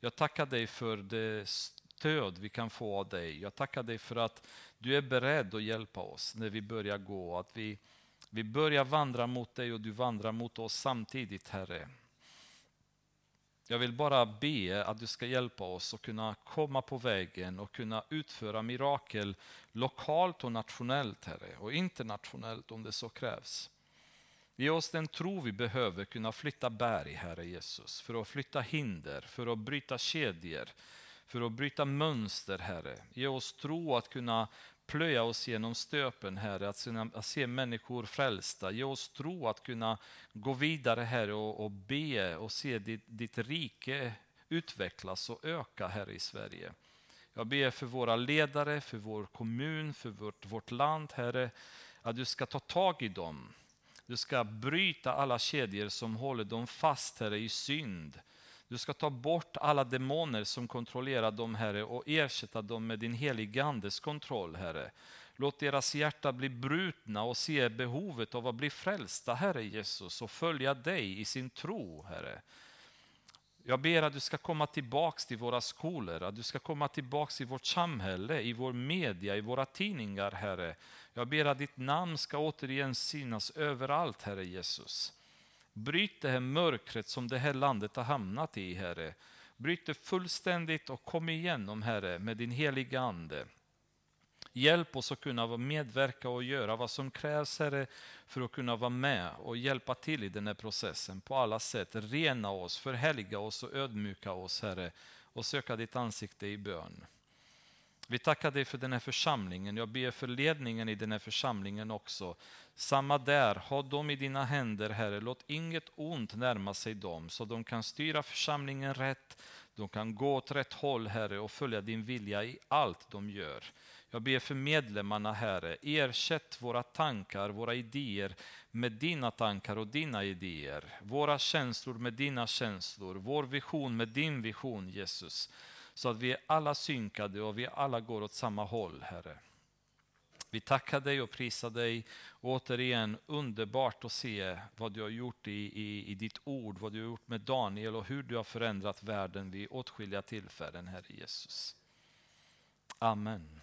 Jag tackar dig för det stöd vi kan få av dig. Jag tackar dig för att du är beredd att hjälpa oss när vi börjar gå. Att vi, vi börjar vandra mot dig och du vandrar mot oss samtidigt, Herre. Jag vill bara be att du ska hjälpa oss att kunna komma på vägen och kunna utföra mirakel lokalt och nationellt, Herre, och internationellt om det så krävs. Ge oss den tro vi behöver kunna flytta berg, Herre Jesus, för att flytta hinder, för att bryta kedjor, för att bryta mönster, Herre. Ge oss tro att kunna plöja oss genom stöpen, Herre, att, att se människor frälsta. Ge oss tro att kunna gå vidare, Herre, och, och be och se ditt, ditt rike utvecklas och öka, Herre, i Sverige. Jag ber för våra ledare, för vår kommun, för vårt, vårt land, Herre, att du ska ta tag i dem. Du ska bryta alla kedjor som håller dem fast, Herre, i synd. Du ska ta bort alla demoner som kontrollerar dem, Herre, och ersätta dem med din heliga Andes kontroll, Herre. Låt deras hjärta bli brutna och se behovet av att bli frälsta, Herre Jesus, och följa dig i sin tro, Herre. Jag ber att du ska komma tillbaks till våra skolor, att du ska komma tillbaks till vårt samhälle, i vår media, i våra tidningar, Herre. Jag ber att ditt namn ska återigen synas överallt, Herre Jesus. Bryt det här mörkret som det här landet har hamnat i, Herre. Bryt det fullständigt och kom igenom, Herre, med din heliga Ande. Hjälp oss att kunna medverka och göra vad som krävs, Herre, för att kunna vara med och hjälpa till i den här processen på alla sätt. Rena oss, förhelga oss och ödmjuka oss, Herre, och söka ditt ansikte i bön. Vi tackar dig för den här församlingen. Jag ber för ledningen i den här församlingen också. Samma där, ha dem i dina händer, Herre. Låt inget ont närma sig dem, så de kan styra församlingen rätt. De kan gå åt rätt håll, Herre, och följa din vilja i allt de gör. Jag ber för medlemmarna, Herre. Ersätt våra tankar, våra idéer med dina tankar och dina idéer. Våra känslor med dina känslor. Vår vision med din vision, Jesus. Så att vi är alla synkade och vi alla går åt samma håll, Herre. Vi tackar dig och prisar dig. Återigen underbart att se vad du har gjort i, i, i ditt ord, vad du har gjort med Daniel och hur du har förändrat världen vid åtskilliga tillfällen, Herre Jesus. Amen.